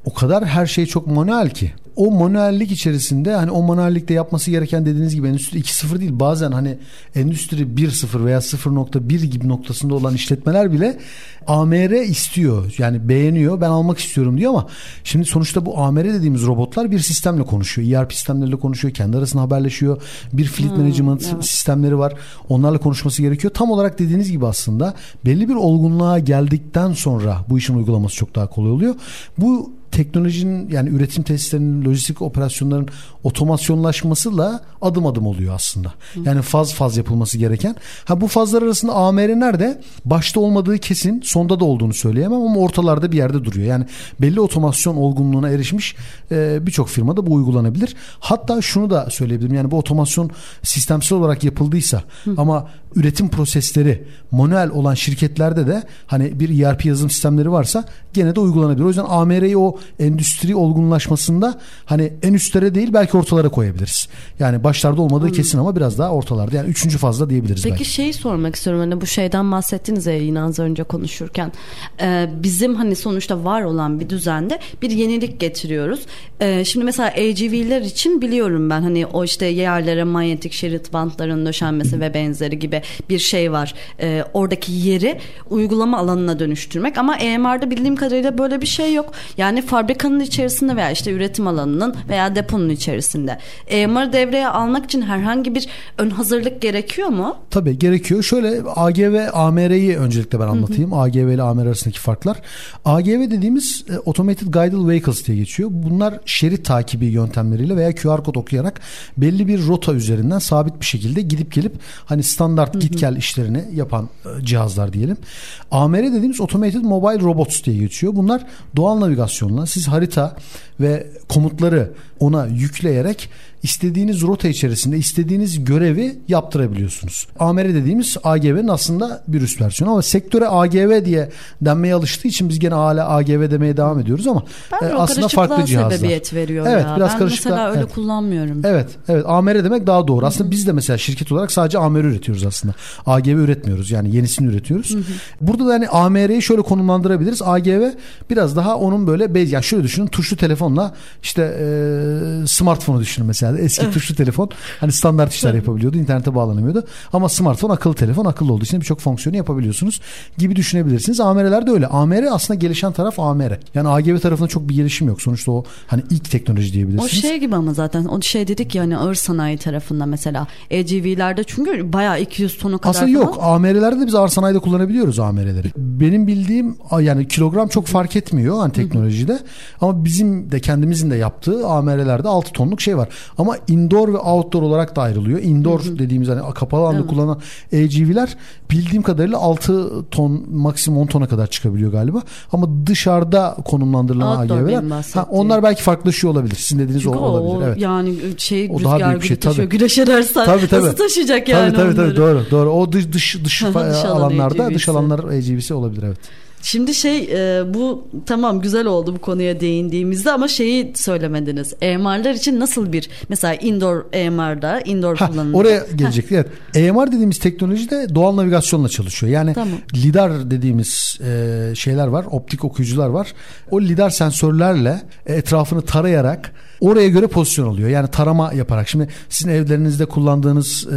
o kadar her şey çok manuel ki. O manuellik içerisinde hani o manuellikte yapması gereken dediğiniz gibi endüstri 2.0 değil bazen hani endüstri 1.0 veya 0.1 gibi noktasında olan işletmeler bile AMR istiyor. Yani beğeniyor ben almak istiyorum diyor ama şimdi sonuçta bu AMR dediğimiz robotlar bir sistemle konuşuyor. ERP sistemleriyle konuşuyor. Kendi arasında haberleşiyor. Bir fleet management evet. sistemleri var. Onlarla konuşması gerekiyor. Tam olarak dediğiniz gibi aslında belli bir olgunluğa geldikten sonra bu işin uygulaması çok daha kolay oluyor. Bu teknolojinin yani üretim tesislerinin lojistik operasyonların otomasyonlaşmasıyla adım adım oluyor aslında. Yani faz faz yapılması gereken. Ha bu fazlar arasında AMR nerede? Başta olmadığı kesin, sonda da olduğunu söyleyemem ama ortalarda bir yerde duruyor. Yani belli otomasyon olgunluğuna erişmiş e, birçok firmada bu uygulanabilir. Hatta şunu da söyleyebilirim. Yani bu otomasyon sistemsel olarak yapıldıysa ama üretim prosesleri manuel olan şirketlerde de hani bir ERP yazılım sistemleri varsa gene de uygulanabilir. O yüzden AMR'yi o endüstri olgunlaşmasında hani en üstlere değil belki ortalara koyabiliriz. Yani başlarda olmadığı kesin ama biraz daha ortalarda. Yani üçüncü fazla diyebiliriz Peki belki. şeyi sormak istiyorum hani bu şeyden bahsettiniz ya yine az önce konuşurken Ee, bizim hani sonuçta var olan bir düzende bir yenilik getiriyoruz. Ee, şimdi mesela AGV'ler için biliyorum ben hani o işte yerlere manyetik şerit bantların döşenmesi ve benzeri gibi bir şey var. Ee, oradaki yeri uygulama alanına dönüştürmek ama EMR'da bildiğim kadarıyla böyle bir şey yok. Yani fabrikanın içerisinde veya işte üretim alanının veya deponun içerisinde EMR devreye almak için herhangi bir ön hazırlık gerekiyor mu? Tabii gerekiyor. Şöyle AGV, AMR'yi öncelikle ben anlatayım. AGV ile AMR arasındaki farklar. AGV dediğimiz e, Automated Guided Vehicles diye geçiyor. Bunlar şerit takibi yöntemleriyle veya QR kod okuyarak belli bir rota üzerinden sabit bir şekilde gidip gelip hani standart git gel işlerini yapan e, cihazlar diyelim. AMR dediğimiz Automated Mobile Robots diye geçiyor. Bunlar doğal navigasyonla siz harita ve komutları ona yükleyerek istediğiniz rota içerisinde istediğiniz görevi yaptırabiliyorsunuz. AMR dediğimiz AGV'nin aslında bir üst versiyonu ama sektöre AGV diye denmeye alıştığı için biz gene hala AGV demeye devam ediyoruz ama Ben e, aslında farklı cihazlar. sebebiyet veriyor Evet, ya. biraz ben mesela öyle evet. kullanmıyorum. Evet, evet. AMR demek daha doğru. Aslında biz de mesela şirket olarak sadece AMR üretiyoruz aslında. AGV üretmiyoruz. Yani yenisini üretiyoruz. Burada da hani AMR'yi şöyle konumlandırabiliriz. AGV biraz daha onun böyle base yani şöyle düşünün tuşlu telefonla işte e, smartphone'u düşünün mesela. Eski tuşlu telefon hani standart işler yapabiliyordu. internete bağlanamıyordu. Ama smartphone akıllı telefon akıllı olduğu için birçok fonksiyonu yapabiliyorsunuz gibi düşünebilirsiniz. AMR'ler de öyle. AMR aslında gelişen taraf AMR. Yani AGV tarafında çok bir gelişim yok. Sonuçta o hani ilk teknoloji O diyebilirsiniz. şey gibi ama zaten o şey dedik ya hani ağır sanayi tarafında mesela AGV'lerde çünkü bayağı 200 tona kadar Aslında yok. falan. AMR'lerde de biz ağır sanayide kullanabiliyoruz AMR'leri. Benim bildiğim yani kilogram çok fark etmiyor hani teknolojide. Ama bizim de kendimizin de yaptığı AMR'lerde 6 tonluk şey var. Ama indoor ve outdoor olarak da ayrılıyor. Indoor dediğimiz hani kapalı alanda Evet. kullanılan AGV'ler bildiğim kadarıyla 6 ton maksimum 10 tona kadar çıkabiliyor galiba. Ama dışarıda konumlandırılan AGV'ler ha, onlar belki farklılaşıyor olabilir. Sizin dediğiniz Çünkü o o, olabilir. Evet. yani şey O daha rüzgar büyük bir şey, tabii. Güneş edersen Tabii, tabii. nasıl taşıyacak yani tabii tabii onları? tabii doğru doğru. O dış dış (laughs) dış, Dış alan alanlarda dış alanlar AGV'si olabilir evet. Şimdi şey e, bu tamam güzel oldu bu konuya değindiğimizde ama şeyi söylemediniz. EMR'lar için nasıl bir mesela indoor EMR'da indoor Ha, kullanımda. oraya gelecek. Evet. EMR dediğimiz teknoloji de doğal navigasyonla çalışıyor. Yani Tamam. lidar dediğimiz e, şeyler var. Optik okuyucular var. O lidar sensörlerle etrafını tarayarak oraya göre pozisyon alıyor. Yani tarama yaparak. Şimdi sizin evlerinizde kullandığınız e,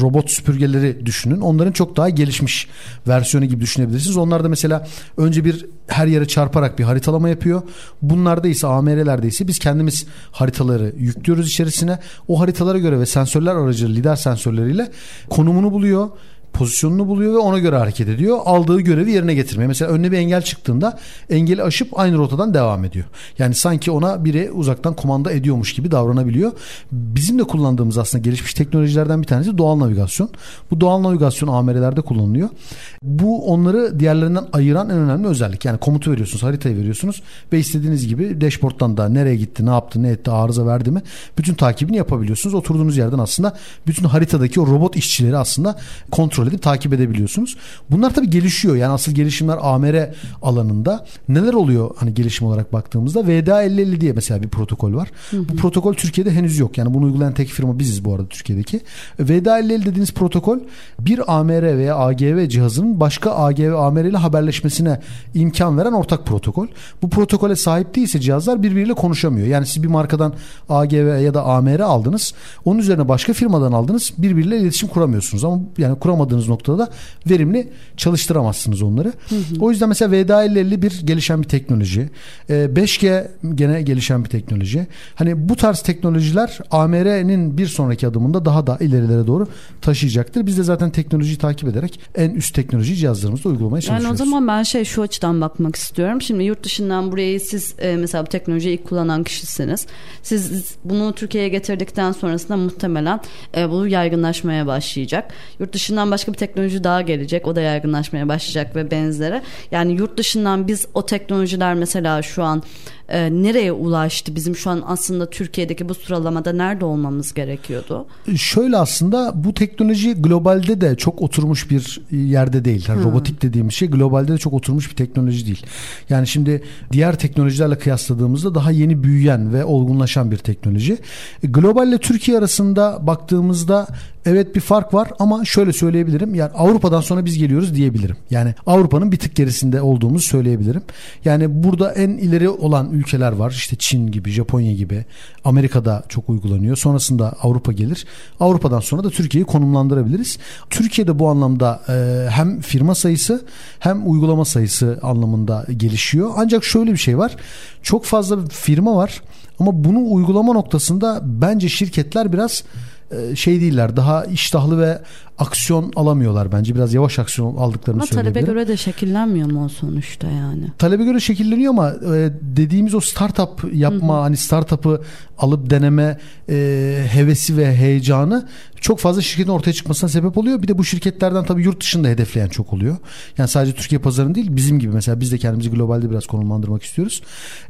robot süpürgeleri düşünün. Onların çok daha gelişmiş versiyonu gibi düşünebilirsiniz. Onlar da mesela önce bir her yere çarparak bir haritalama yapıyor. Bunlarda ise AMR'lerde ise biz kendimiz haritaları yüklüyoruz içerisine. O haritalara göre ve sensörler aracılığıyla lidar sensörleriyle konumunu buluyor pozisyonunu buluyor ve ona göre hareket ediyor. Aldığı görevi yerine getirmeye. Mesela önüne bir engel çıktığında engeli aşıp aynı rotadan devam ediyor. Yani sanki ona biri uzaktan kumanda ediyormuş gibi davranabiliyor. Bizim de kullandığımız aslında gelişmiş teknolojilerden bir tanesi doğal navigasyon. Bu doğal navigasyon AMR'lerde kullanılıyor. Bu onları diğerlerinden ayıran en önemli özellik. Yani komutu veriyorsunuz, haritayı veriyorsunuz ve istediğiniz gibi dashboard'dan da nereye gitti, ne yaptı, ne etti, arıza verdi mi bütün takibini yapabiliyorsunuz. Oturduğunuz yerden aslında bütün haritadaki o robot işçileri aslında kontrol edip takip edebiliyorsunuz. Bunlar tabii gelişiyor. Yani asıl gelişimler AMR alanında. Neler oluyor hani gelişim olarak baktığımızda? VDA 5050 diye mesela bir protokol var. Bu protokol Türkiye'de henüz yok. Yani bunu uygulayan tek firma biziz bu arada Türkiye'deki. VDA 5050 dediğiniz protokol bir AMR veya AGV cihazının başka AGV AMR ile haberleşmesine imkan veren ortak protokol. Bu protokole sahip değilse cihazlar birbiriyle konuşamıyor. Yani siz bir markadan AGV ya da AMR aldınız. Onun üzerine başka firmadan aldınız. Birbiriyle iletişim kuramıyorsunuz. Ama yani kuramadığınız noktada da verimli çalıştıramazsınız onları. O yüzden mesela VDA 5050 bir gelişen bir teknoloji. Ee, 5G gene gelişen bir teknoloji. Hani bu tarz teknolojiler AMR'nin bir sonraki adımında daha da ilerilere doğru taşıyacaktır. Biz de zaten teknolojiyi takip ederek en üst teknoloji cihazlarımızda uygulamaya çalışıyoruz. Yani o zaman ben şey şu açıdan bakmak istiyorum. Şimdi yurt dışından burayı siz e, mesela bu teknolojiyi ilk kullanan kişisiniz. Siz bunu Türkiye'ye getirdikten sonrasında muhtemelen e, bu yaygınlaşmaya başlayacak. Yurt dışından başka bir teknoloji daha gelecek. O da yaygınlaşmaya başlayacak ve benzeri. Yani yurt dışından biz o teknolojiler mesela şu an e, nereye ulaştı? Bizim şu an aslında Türkiye'deki bu sıralamada nerede olmamız gerekiyordu? Şöyle aslında bu teknoloji globalde de çok oturmuş bir yerde değil. Yani robotik dediğimiz şey globalde de çok oturmuş bir teknoloji değil. Yani şimdi diğer teknolojilerle kıyasladığımızda daha yeni büyüyen ve olgunlaşan bir teknoloji. E, Globalle Türkiye arasında baktığımızda evet bir fark var ama şöyle söyleyebilirim. Yani Avrupa'dan sonra biz geliyoruz diyebilirim. Yani Avrupa'nın bir tık gerisinde olduğumuzu söyleyebilirim. Yani burada en ileri olan ülkeler var. İşte Çin gibi, Japonya gibi. Amerika'da çok uygulanıyor. Sonrasında Avrupa gelir. Avrupa'dan sonra da Türkiye'yi konumlandırabiliriz. Türkiye'de bu anlamda e, hem firma sayısı hem uygulama sayısı anlamında gelişiyor. Ancak şöyle bir şey var. Çok fazla firma var ama bunu uygulama noktasında bence şirketler biraz e, şey değiller. Daha iştahlı ve aksiyon alamıyorlar bence. Biraz yavaş aksiyon aldıklarını Ama talebe söyleyebilirim. göre de şekillenmiyor mu o sonuçta yani? talebe göre şekilleniyor ama e, dediğimiz o startup yapma hani startup'ı alıp deneme e, hevesi ve heyecanı çok fazla şirketin ortaya çıkmasına sebep oluyor. Bir de bu şirketlerden tabii yurt dışında hedefleyen çok oluyor. Yani sadece Türkiye pazarını değil bizim gibi mesela biz de kendimizi globalde biraz konumlandırmak istiyoruz.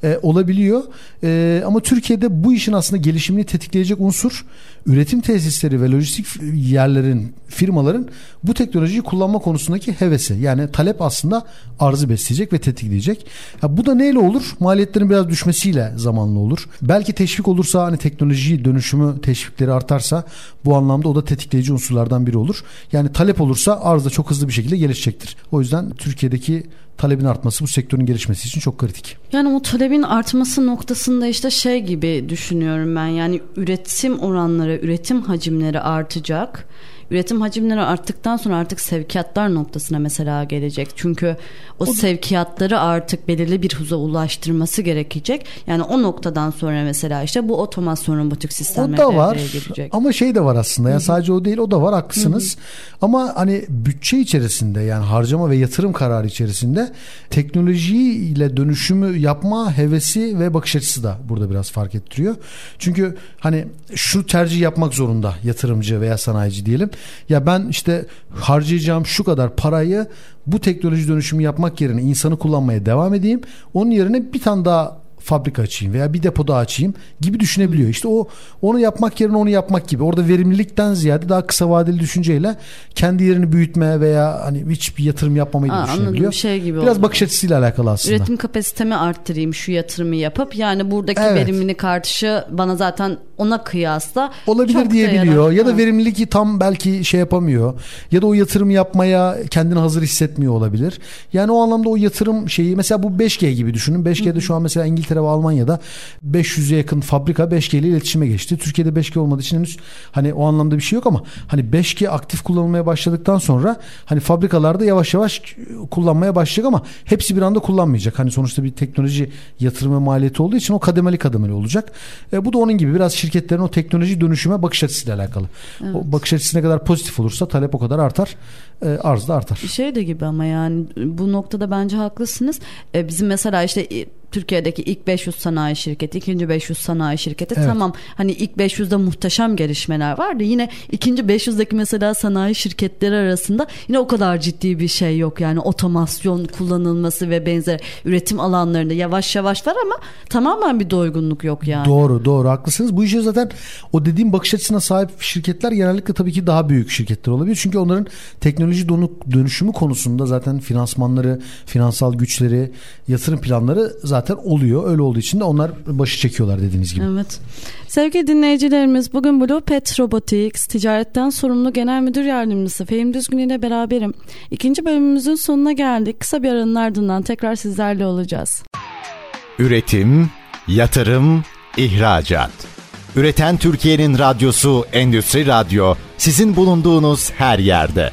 E, olabiliyor. E, ama Türkiye'de bu işin aslında gelişimini tetikleyecek unsur üretim tesisleri ve lojistik yerlerin firmaların bu teknolojiyi kullanma konusundaki hevesi. Yani talep aslında arzı besleyecek ve tetikleyecek. Ya bu da neyle olur? Maliyetlerin biraz düşmesiyle zamanlı olur. Belki teşvik olursa hani teknoloji dönüşümü teşvikleri artarsa bu anlamda o da tetikleyici unsurlardan biri olur. Yani talep olursa arz da çok hızlı bir şekilde gelişecektir. O yüzden Türkiye'deki talebin artması bu sektörün gelişmesi için çok kritik. Yani o talebin artması noktasında işte şey gibi düşünüyorum ben. Yani üretim oranları, üretim hacimleri artacak. Üretim hacimleri arttıktan sonra artık sevkiyatlar noktasına mesela gelecek. Çünkü o, sevkiyatları artık belirli bir hıza ulaştırması gerekecek. Yani o noktadan sonra mesela işte bu otomasyon robotik O sistemler da var girecek. ama şey de var aslında ya sadece o değil o da var haklısınız ama hani bütçe içerisinde yani harcama ve yatırım kararı içerisinde teknolojiyle dönüşümü yapma hevesi ve bakış açısı da burada biraz fark ettiriyor. Çünkü hani şu tercih yapmak zorunda yatırımcı veya sanayici diyelim. Ya ben işte harcayacağım şu kadar parayı bu teknoloji dönüşümü yapmak yerine insanı kullanmaya devam edeyim. Onun yerine bir tane daha fabrika açayım veya bir depo daha açayım gibi düşünebiliyor. İşte o onu yapmak yerine onu yapmak gibi. Orada verimlilikten ziyade daha kısa vadeli düşünceyle kendi yerini büyütme veya hani hiçbir yatırım yapmamayı Aa, düşünebiliyor. anladım. Şey gibi Biraz oldu. bakış açısıyla alakalı aslında. Üretim kapasitemi arttırayım şu yatırımı yapıp yani buradaki Evet. verimlilik artışı bana zaten ona kıyasla olabilir diyebiliyor ya da verimliliği tam belki şey yapamıyor ya da o yatırım yapmaya kendini hazır hissetmiyor olabilir. Yani o anlamda o yatırım şeyi mesela bu 5G gibi düşünün. 5G'de şu an mesela İngiltere ve Almanya'da 500'e yakın fabrika 5G ile iletişime geçti. Türkiye'de 5G olmadığı için henüz hani o anlamda bir şey yok ama hani 5G aktif kullanılmaya başladıktan sonra hani fabrikalarda yavaş yavaş kullanmaya başlayacak ama hepsi bir anda kullanmayacak. Hani sonuçta bir teknoloji yatırımı maliyeti olduğu için o kademeli kademeli olacak. E, bu da onun gibi biraz şirketlerin o teknoloji dönüşüme bakış açısıyla alakalı. O bakış açısı ne kadar pozitif olursa talep o kadar artar. E, arz da artar. Şey de gibi ama yani bu noktada bence haklısınız. Ee, bizim mesela işte e, Türkiye'deki ilk 500 sanayi şirketi, ikinci 500 sanayi şirketi Evet. tamam hani ilk 500'de muhteşem gelişmeler vardı. Yine ikinci 500'deki mesela sanayi şirketleri arasında yine o kadar ciddi bir şey yok. Yani otomasyon kullanılması ve benzer üretim alanlarında yavaş yavaş var ama tamamen bir doygunluk yok yani. Doğru doğru haklısınız. Bu işe zaten o dediğim bakış açısına sahip şirketler genellikle tabii ki daha büyük şirketler olabilir. Çünkü onların teknoloji dönüşümü konusunda zaten finansmanları, finansal güçleri, yatırım planları zaten oluyor. Öyle olduğu için de onlar başı çekiyorlar dediğiniz gibi. Evet. Sevgili dinleyicilerimiz bugün Blue Pet Robotics ticaretten sorumlu genel müdür yardımcısı Fehim Düzgün ile beraberim. İkinci bölümümüzün sonuna geldik. Kısa bir aranın ardından tekrar sizlerle olacağız. Üretim, yatırım, ihracat. Üreten Türkiye'nin radyosu Endüstri Radyo sizin bulunduğunuz her yerde.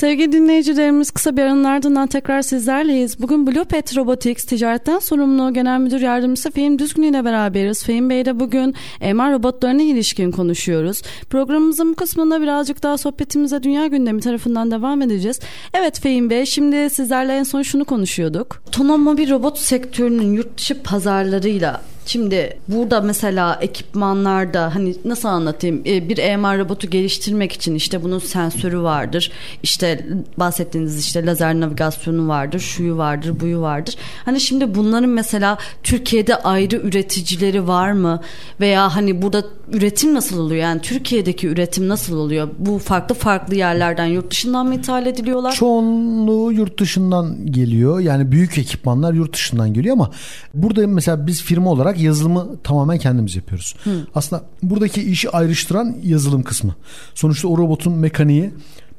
Sevgili dinleyicilerimiz kısa bir aranın ardından tekrar sizlerleyiz. Bugün Blue Pet Robotics ticaretten sorumlu genel müdür yardımcısı Fehim Düzgün ile beraberiz. Fehim Bey ile bugün MR robotlarına ilişkin konuşuyoruz. Programımızın bu kısmında birazcık daha sohbetimize dünya gündemi tarafından devam edeceğiz. Evet Fehim Bey şimdi sizlerle en son şunu konuşuyorduk. Otomobil robot sektörünün yurt dışı pazarlarıyla Şimdi burada mesela ekipmanlarda hani nasıl anlatayım Ee, bir EMR robotu geliştirmek için işte bunun sensörü vardır. İşte bahsettiğiniz işte lazer navigasyonu vardır, şuyu vardır, buyu vardır. Hani şimdi bunların mesela Türkiye'de ayrı üreticileri var mı? Veya hani burada üretim nasıl oluyor? Yani Türkiye'deki üretim nasıl oluyor? Bu farklı farklı yerlerden yurt dışından mı ithal ediliyorlar? Çoğunluğu yurt dışından geliyor. Yani büyük ekipmanlar yurt dışından geliyor ama burada mesela biz firma olarak yazılımı tamamen kendimiz yapıyoruz. Aslında buradaki işi ayrıştıran yazılım kısmı. Sonuçta o robotun mekaniği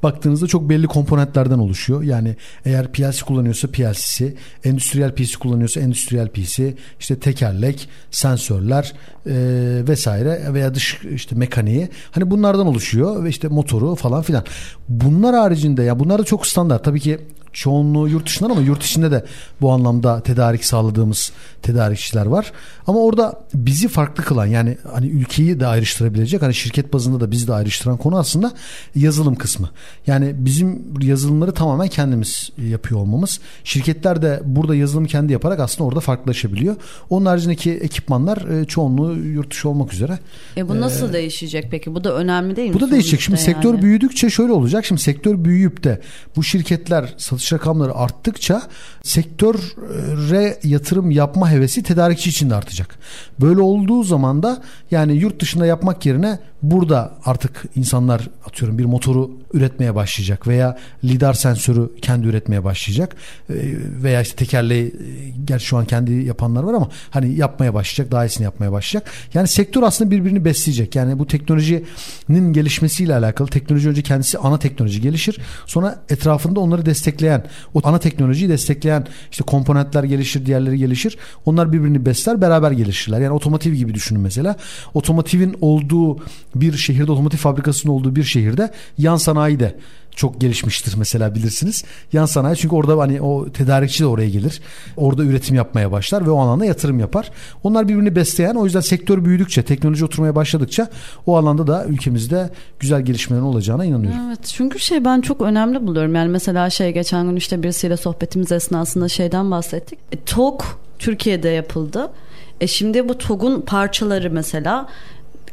baktığınızda çok belli komponentlerden oluşuyor. Yani eğer PLC kullanıyorsa PLC'si, endüstriyel PC kullanıyorsa endüstriyel PC, işte tekerlek, sensörler e, vesaire veya dış işte mekaniği hani bunlardan oluşuyor ve işte motoru falan filan. Bunlar haricinde ya bunlar da çok standart. Tabii ki çoğunluğu yurt dışından ama yurt içinde de bu anlamda tedarik sağladığımız tedarikçiler var. Ama orada bizi farklı kılan yani hani ülkeyi de ayrıştırabilecek hani şirket bazında da bizi de ayrıştıran konu aslında yazılım kısmı. Yani bizim yazılımları tamamen kendimiz yapıyor olmamız. Şirketler de burada yazılım kendi yaparak aslında orada farklılaşabiliyor. Onun haricindeki ekipmanlar e, çoğunluğu yurt dışı olmak üzere. E bu nasıl değişecek peki? Bu da önemli değil mi? Bu da değişecek. Şimdi sonuçta sektör yani? büyüdükçe şöyle olacak. Şimdi sektör büyüyüp de bu şirketler satış rakamları arttıkça sektöre yatırım yapma hevesi tedarikçi için de artacak. Böyle olduğu zaman da yani yurt dışında yapmak yerine burada artık insanlar atıyorum bir motoru üretmeye başlayacak veya lidar sensörü kendi üretmeye başlayacak Ee, veya işte tekerleği e, gerçi şu an kendi yapanlar var ama hani yapmaya başlayacak daha iyisini yapmaya başlayacak. Yani sektör aslında birbirini besleyecek. Yani bu teknolojinin gelişmesiyle alakalı teknoloji önce kendisi ana teknoloji gelişir. Sonra etrafında onları destekleyen o ana teknolojiyi destekleyen işte komponentler gelişir, diğerleri gelişir. Onlar birbirini besler, beraber gelişirler. Yani otomotiv gibi düşünün mesela. Otomotivin olduğu bir şehirde, otomotiv fabrikasının olduğu bir şehirde yan sanayi de çok gelişmiştir mesela bilirsiniz. Yan sanayi çünkü orada hani o tedarikçi de oraya gelir. Orada üretim yapmaya başlar ve o alanda yatırım yapar. Onlar birbirini besleyen o yüzden sektör büyüdükçe, teknoloji oturmaya başladıkça o alanda da ülkemizde güzel gelişmelerin olacağına inanıyorum. Evet çünkü şey ben çok önemli buluyorum. Yani mesela şey geçen gün işte birisiyle sohbetimiz esnasında şeyden bahsettik. E, TOG Türkiye'de yapıldı. E şimdi bu TOG'un parçaları mesela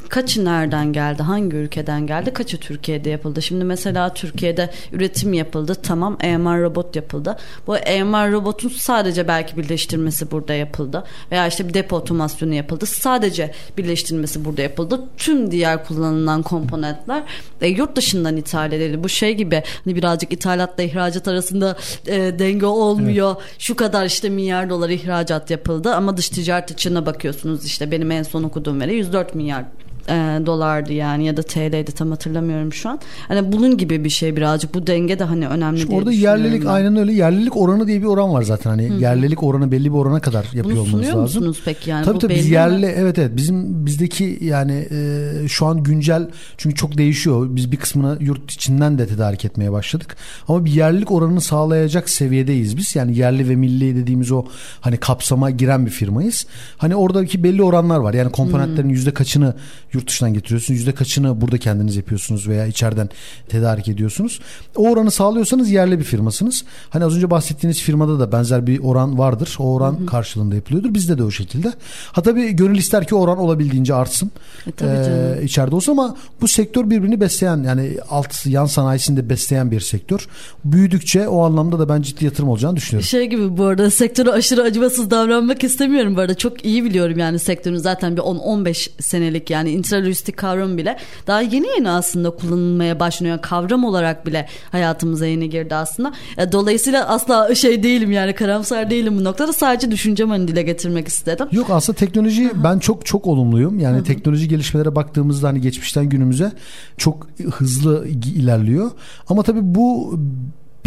kaçı nereden geldi, hangi ülkeden geldi, kaçı Türkiye'de yapıldı. Şimdi mesela Türkiye'de üretim yapıldı, tamam AMR robot yapıldı. Bu AMR robotun sadece belki birleştirmesi burada yapıldı. Veya işte bir depo otomasyonu yapıldı. Sadece birleştirmesi burada yapıldı. Tüm diğer kullanılan komponentler e, yurt dışından ithal edildi. Bu şey gibi hani birazcık ithalatla ihracat arasında e, denge olmuyor. Evet. Şu kadar işte milyar dolar ihracat yapıldı ama dış ticaret açığına bakıyorsunuz işte benim en son okuduğum veri 104 milyar e, dolardı yani ya da TL'ydi tam hatırlamıyorum şu an. Hani bunun gibi bir şey birazcık bu denge de hani önemli Şimdi Orada yerlilik ben. aynen öyle yerlilik oranı diye bir oran var zaten hani Hı. yerlilik oranı belli bir orana kadar yapıyor Bunu olmanız lazım. musunuz peki yani? Tabii tabii biz yerli mi? evet evet bizim bizdeki yani e, şu an güncel çünkü çok değişiyor. Biz bir kısmını yurt içinden de tedarik etmeye başladık. Ama bir yerlilik oranını sağlayacak seviyedeyiz biz. Yani yerli ve milli dediğimiz o hani kapsama giren bir firmayız. Hani oradaki belli oranlar var. Yani komponentlerin yüzde kaçını yurt dışından getiriyorsunuz. Yüzde kaçını burada kendiniz yapıyorsunuz veya içeriden tedarik ediyorsunuz. O oranı sağlıyorsanız yerli bir firmasınız. Hani az önce bahsettiğiniz firmada da benzer bir oran vardır. O oran hı hı. karşılığında yapılıyordur. Bizde de o şekilde. Ha tabii gönül ister ki oran olabildiğince artsın. E, tabii ee, içeride olsa ama bu sektör birbirini besleyen yani alt yan sanayisinde besleyen bir sektör. Büyüdükçe o anlamda da ben ciddi yatırım olacağını düşünüyorum. Şey gibi bu arada sektöre aşırı acımasız davranmak istemiyorum bu arada. Çok iyi biliyorum yani sektörün zaten bir 10-15 senelik yani intralojistik kavram bile daha yeni yeni aslında kullanılmaya başlanıyor. Kavram olarak bile hayatımıza yeni girdi aslında. E, dolayısıyla asla şey değilim yani karamsar değilim bu noktada. Sadece düşüncemi hani dile getirmek istedim. Yok aslında teknoloji Hı-hı. ben çok çok olumluyum. Yani Hı-hı. teknoloji gelişmelere baktığımızda hani geçmişten günümüze çok hızlı ilerliyor. Ama tabii bu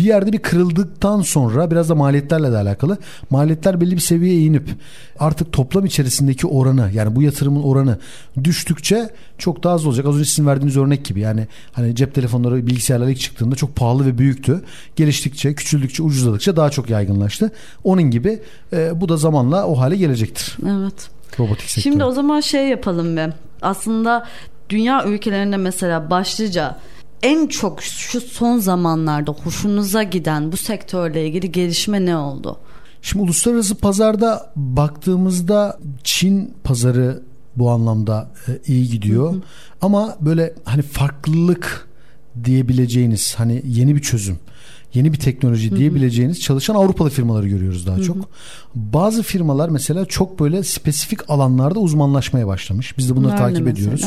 bir yerde bir kırıldıktan sonra biraz da maliyetlerle de alakalı. Maliyetler belli bir seviyeye inip artık toplam içerisindeki oranı yani bu yatırımın oranı düştükçe çok daha az olacak. Az önce sizin verdiğiniz örnek gibi yani hani cep telefonları bilgisayarlar ilk çıktığında çok pahalı ve büyüktü. Geliştikçe, küçüldükçe, ucuzladıkça daha çok yaygınlaştı. Onun gibi e, bu da zamanla o hale gelecektir. Evet. Robotik sektörü. Şimdi o zaman şey yapalım be. Aslında dünya ülkelerinde mesela başlıca en çok şu son zamanlarda hoşunuza giden bu sektörle ilgili gelişme ne oldu? Şimdi uluslararası pazarda baktığımızda Çin pazarı bu anlamda e, iyi gidiyor. Hı hı. Ama böyle hani farklılık diyebileceğiniz hani yeni bir çözüm yeni bir teknoloji diyebileceğiniz çalışan Avrupalı firmaları görüyoruz daha çok. Bazı firmalar mesela çok böyle spesifik alanlarda uzmanlaşmaya başlamış. Biz de bunları Nerede takip mesela? ediyoruz.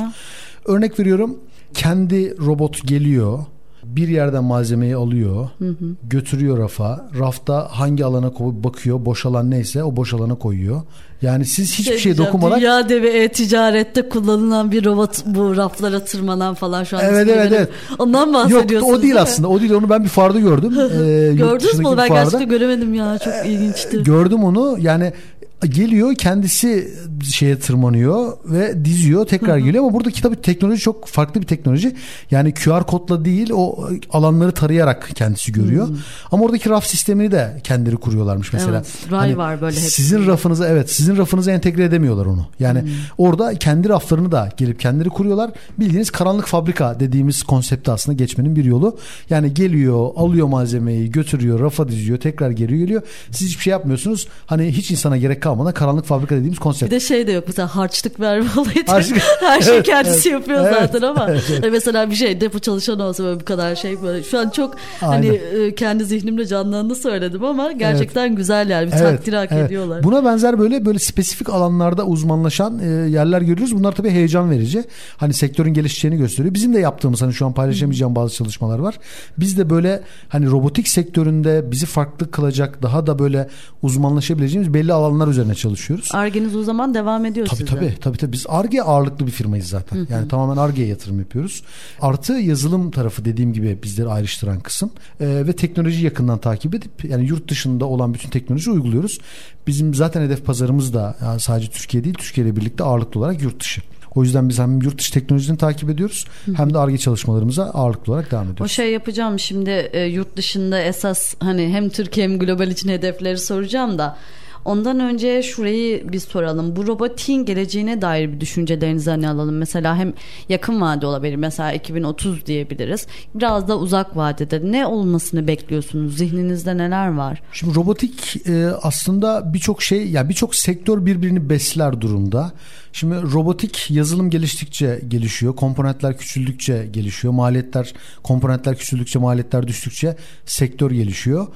Örnek veriyorum kendi robot geliyor bir yerden malzemeyi alıyor, hı hı. götürüyor rafa. Rafta hangi alana bakıyor, boş alan neyse o boş alana koyuyor. Yani siz hiçbir şey şeye dokunmadan dünya devi e-ticarette kullanılan bir robot bu raflara tırmanan falan şu an. Evet evet evet. Ondan bahsediyorsunuz. Yok o değil, aslında. O değil. Onu ben bir farda gördüm. (laughs) ee, Gördünüz mü? Ben farda. gerçekten göremedim ya. Çok ee, ilginçti. Gördüm onu. Yani geliyor kendisi şeye tırmanıyor ve diziyor tekrar geliyor ama buradaki tabii teknoloji çok farklı bir teknoloji. Yani QR kodla değil o alanları tarayarak kendisi görüyor. Hmm. Ama oradaki raf sistemini de kendileri kuruyorlarmış mesela. Evet, ray hani var böyle Sizin hepsi. rafınıza evet sizin rafınıza entegre edemiyorlar onu. Yani hmm. orada kendi raflarını da gelip kendileri kuruyorlar. Bildiğiniz karanlık fabrika dediğimiz konsepti aslında geçmenin bir yolu. Yani geliyor, alıyor malzemeyi, götürüyor, rafa diziyor, tekrar geri geliyor. Siz hiçbir şey yapmıyorsunuz. Hani hiç insana gerek kalmadan karanlık fabrika dediğimiz konsept. Bir de şey de yok mesela harçlık verme (laughs) olayı. Harçlık. Her şey kendisi evet, yapıyor evet, zaten ama evet, evet. mesela bir şey depo çalışan olsa böyle bu kadar şey böyle şu an çok hani, Aynen. hani kendi zihnimle canlandığını söyledim ama gerçekten evet. güzel yani bir evet, takdir hak evet. ediyorlar. Buna benzer böyle böyle spesifik alanlarda uzmanlaşan e, yerler görüyoruz. Bunlar tabii heyecan verici. Hani sektörün gelişeceğini gösteriyor. Bizim de yaptığımız hani şu an paylaşamayacağım bazı çalışmalar var. Biz de böyle hani robotik sektöründe bizi farklı kılacak daha da böyle uzmanlaşabileceğimiz belli alanlar üzerine çalışıyoruz. Arge'niz o zaman devam ediyor tabii, size. Tabii tabii. tabii. Biz Arge ağırlıklı bir firmayız zaten. Hı hı. Yani tamamen Arge'ye yatırım yapıyoruz. Artı yazılım tarafı dediğim gibi bizleri ayrıştıran kısım. Ee, ve teknoloji yakından takip edip yani yurt dışında olan bütün teknoloji uyguluyoruz. Bizim zaten hedef pazarımız da yani sadece Türkiye değil Türkiye ile birlikte ağırlıklı olarak yurt dışı. O yüzden biz hem yurt dışı teknolojisini takip ediyoruz hem de ARGE çalışmalarımıza ağırlıklı olarak devam ediyoruz. O şey yapacağım şimdi e, yurt dışında esas hani hem Türkiye hem global için hedefleri soracağım da Ondan önce şurayı bir soralım. Bu robotin geleceğine dair bir düşüncelerinizi hani alalım. Mesela hem yakın vade olabilir. Mesela 2030 diyebiliriz. Biraz da uzak vadede ne olmasını bekliyorsunuz? Zihninizde neler var? Şimdi robotik e, aslında birçok şey ya yani birçok sektör birbirini besler durumda. Şimdi robotik yazılım geliştikçe gelişiyor. Komponentler küçüldükçe gelişiyor. Maliyetler, komponentler küçüldükçe, maliyetler düştükçe sektör gelişiyor.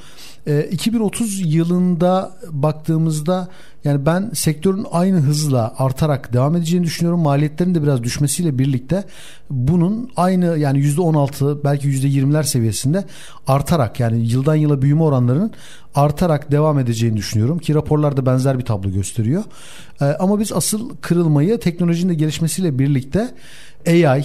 2030 ee, yılında baktığımızda yani ben sektörün aynı hızla artarak devam edeceğini düşünüyorum. Maliyetlerin de biraz düşmesiyle birlikte bunun aynı yani %16 belki %20'ler seviyesinde artarak yani yıldan yıla büyüme oranlarının artarak devam edeceğini düşünüyorum ki raporlarda benzer bir tablo gösteriyor. Ee, ama biz asıl kırılmayı teknolojinin de gelişmesiyle birlikte AI,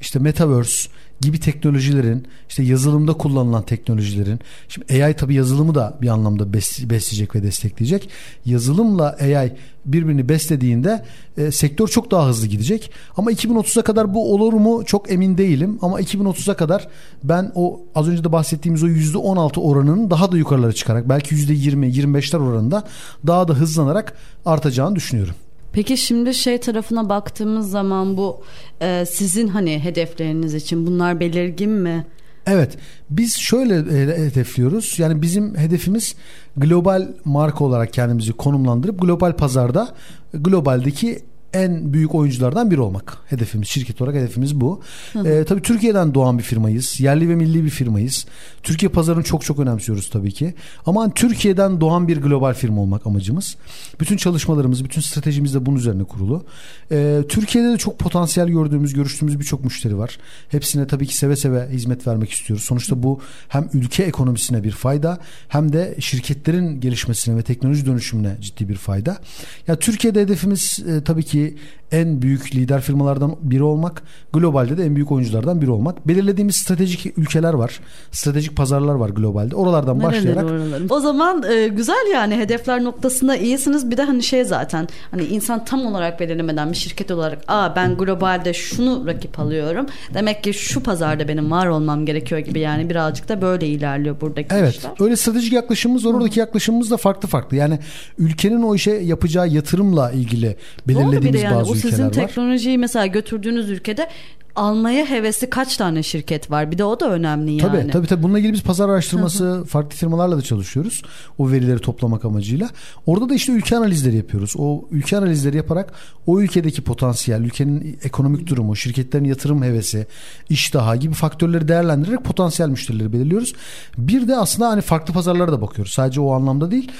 işte metaverse gibi teknolojilerin işte yazılımda kullanılan teknolojilerin şimdi AI tabi yazılımı da bir anlamda besleyecek ve destekleyecek. Yazılımla AI birbirini beslediğinde e, sektör çok daha hızlı gidecek. Ama 2030'a kadar bu olur mu çok emin değilim. Ama 2030'a kadar ben o az önce de bahsettiğimiz o %16 oranının daha da yukarılara çıkarak belki %20-25'ler oranında daha da hızlanarak artacağını düşünüyorum. Peki şimdi şey tarafına baktığımız zaman bu e, sizin hani hedefleriniz için bunlar belirgin mi? Evet biz şöyle hedefliyoruz yani bizim hedefimiz global marka olarak kendimizi konumlandırıp global pazarda globaldeki en büyük oyunculardan biri olmak. Hedefimiz şirket olarak hedefimiz bu. Ee, tabii Türkiye'den doğan bir firmayız. Yerli ve milli bir firmayız. Türkiye pazarını çok çok önemsiyoruz tabii ki. Ama Türkiye'den doğan bir global firma olmak amacımız. Bütün çalışmalarımız, bütün stratejimiz de bunun üzerine kurulu. Ee, Türkiye'de de çok potansiyel gördüğümüz, görüştüğümüz birçok müşteri var. Hepsine tabii ki seve seve hizmet vermek istiyoruz. Sonuçta bu hem ülke ekonomisine bir fayda hem de şirketlerin gelişmesine ve teknoloji dönüşümüne ciddi bir fayda. Ya Türkiye'de hedefimiz e, tabii ki qui en büyük lider firmalardan biri olmak, globalde de en büyük oyunculardan biri olmak. Belirlediğimiz stratejik ülkeler var. Stratejik pazarlar var globalde. Oralardan Nereleri başlayarak. Oraları? O zaman e, güzel yani hedefler noktasında iyisiniz. Bir de hani şey zaten hani insan tam olarak belirlemeden bir şirket olarak aa ben globalde şunu rakip alıyorum. Demek ki şu pazarda benim var olmam gerekiyor gibi yani birazcık da böyle ilerliyor buradaki evet, işler. Evet. Öyle stratejik yaklaşımımız var. Oradaki yaklaşımımız da farklı farklı. Yani ülkenin o işe yapacağı yatırımla ilgili belirlediğimiz yani bazı o sizin teknolojiyi mesela götürdüğünüz ülkede almaya hevesli kaç tane şirket var? Bir de o da önemli yani. Tabii tabii. tabii. Bununla ilgili biz pazar araştırması farklı firmalarla da çalışıyoruz. O verileri toplamak amacıyla. Orada da işte ülke analizleri yapıyoruz. O ülke analizleri yaparak o ülkedeki potansiyel, ülkenin ekonomik durumu, şirketlerin yatırım hevesi, iştahı gibi faktörleri değerlendirerek potansiyel müşterileri belirliyoruz. Bir de aslında hani farklı pazarlara da bakıyoruz. Sadece o anlamda değil.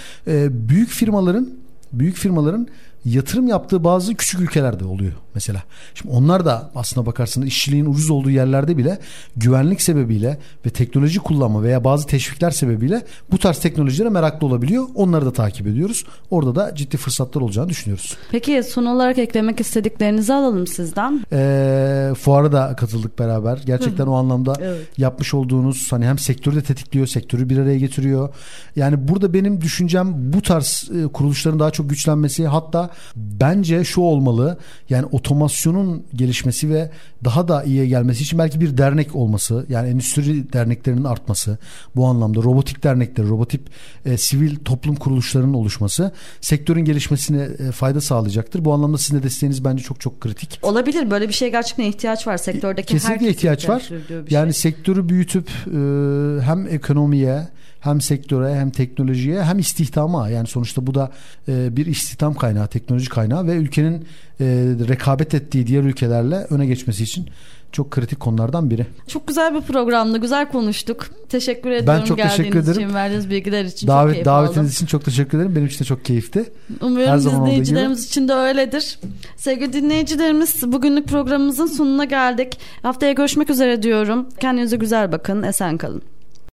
Büyük firmaların büyük firmaların yatırım yaptığı bazı küçük ülkelerde oluyor mesela. Şimdi onlar da aslına bakarsanız işçiliğin ucuz olduğu yerlerde bile güvenlik sebebiyle ve teknoloji kullanma veya bazı teşvikler sebebiyle bu tarz teknolojilere meraklı olabiliyor. Onları da takip ediyoruz. Orada da ciddi fırsatlar olacağını düşünüyoruz. Peki son olarak eklemek istediklerinizi alalım sizden. Ee, fuara da katıldık beraber. Gerçekten o anlamda evet. yapmış olduğunuz hani hem sektörü de tetikliyor, sektörü bir araya getiriyor. Yani burada benim düşüncem bu tarz e, kuruluşların daha çok güçlenmesi hatta bence şu olmalı. Yani otomasyonun gelişmesi ve daha da iyiye gelmesi için belki bir dernek olması. Yani endüstri derneklerinin artması. Bu anlamda robotik dernekler, robotik e, sivil toplum kuruluşlarının oluşması sektörün gelişmesine e, fayda sağlayacaktır. Bu anlamda sizin de desteğiniz bence çok çok kritik. Olabilir. Böyle bir şeye gerçekten ihtiyaç var. Sektördeki Kesinlikle ihtiyaç var. Yani şey. sektörü büyütüp e, hem ekonomiye hem sektöre hem teknolojiye hem istihdama yani sonuçta bu da e, bir istihdam kaynağı, teknoloji kaynağı ve ülkenin e, rekabet ettiği diğer ülkelerle öne geçmesi için çok kritik konulardan biri. Çok güzel bir programdı. Güzel konuştuk. Teşekkür ediyorum ben çok teşekkür ederim. için, verdiğiniz bilgiler için Davet, çok keyif Davetiniz aldım. için çok teşekkür ederim. Benim için de çok keyifti. Umuyorum Her dinleyicilerimiz için de öyledir. Sevgili dinleyicilerimiz bugünlük programımızın sonuna geldik. Haftaya görüşmek üzere diyorum. Kendinize güzel bakın. Esen kalın.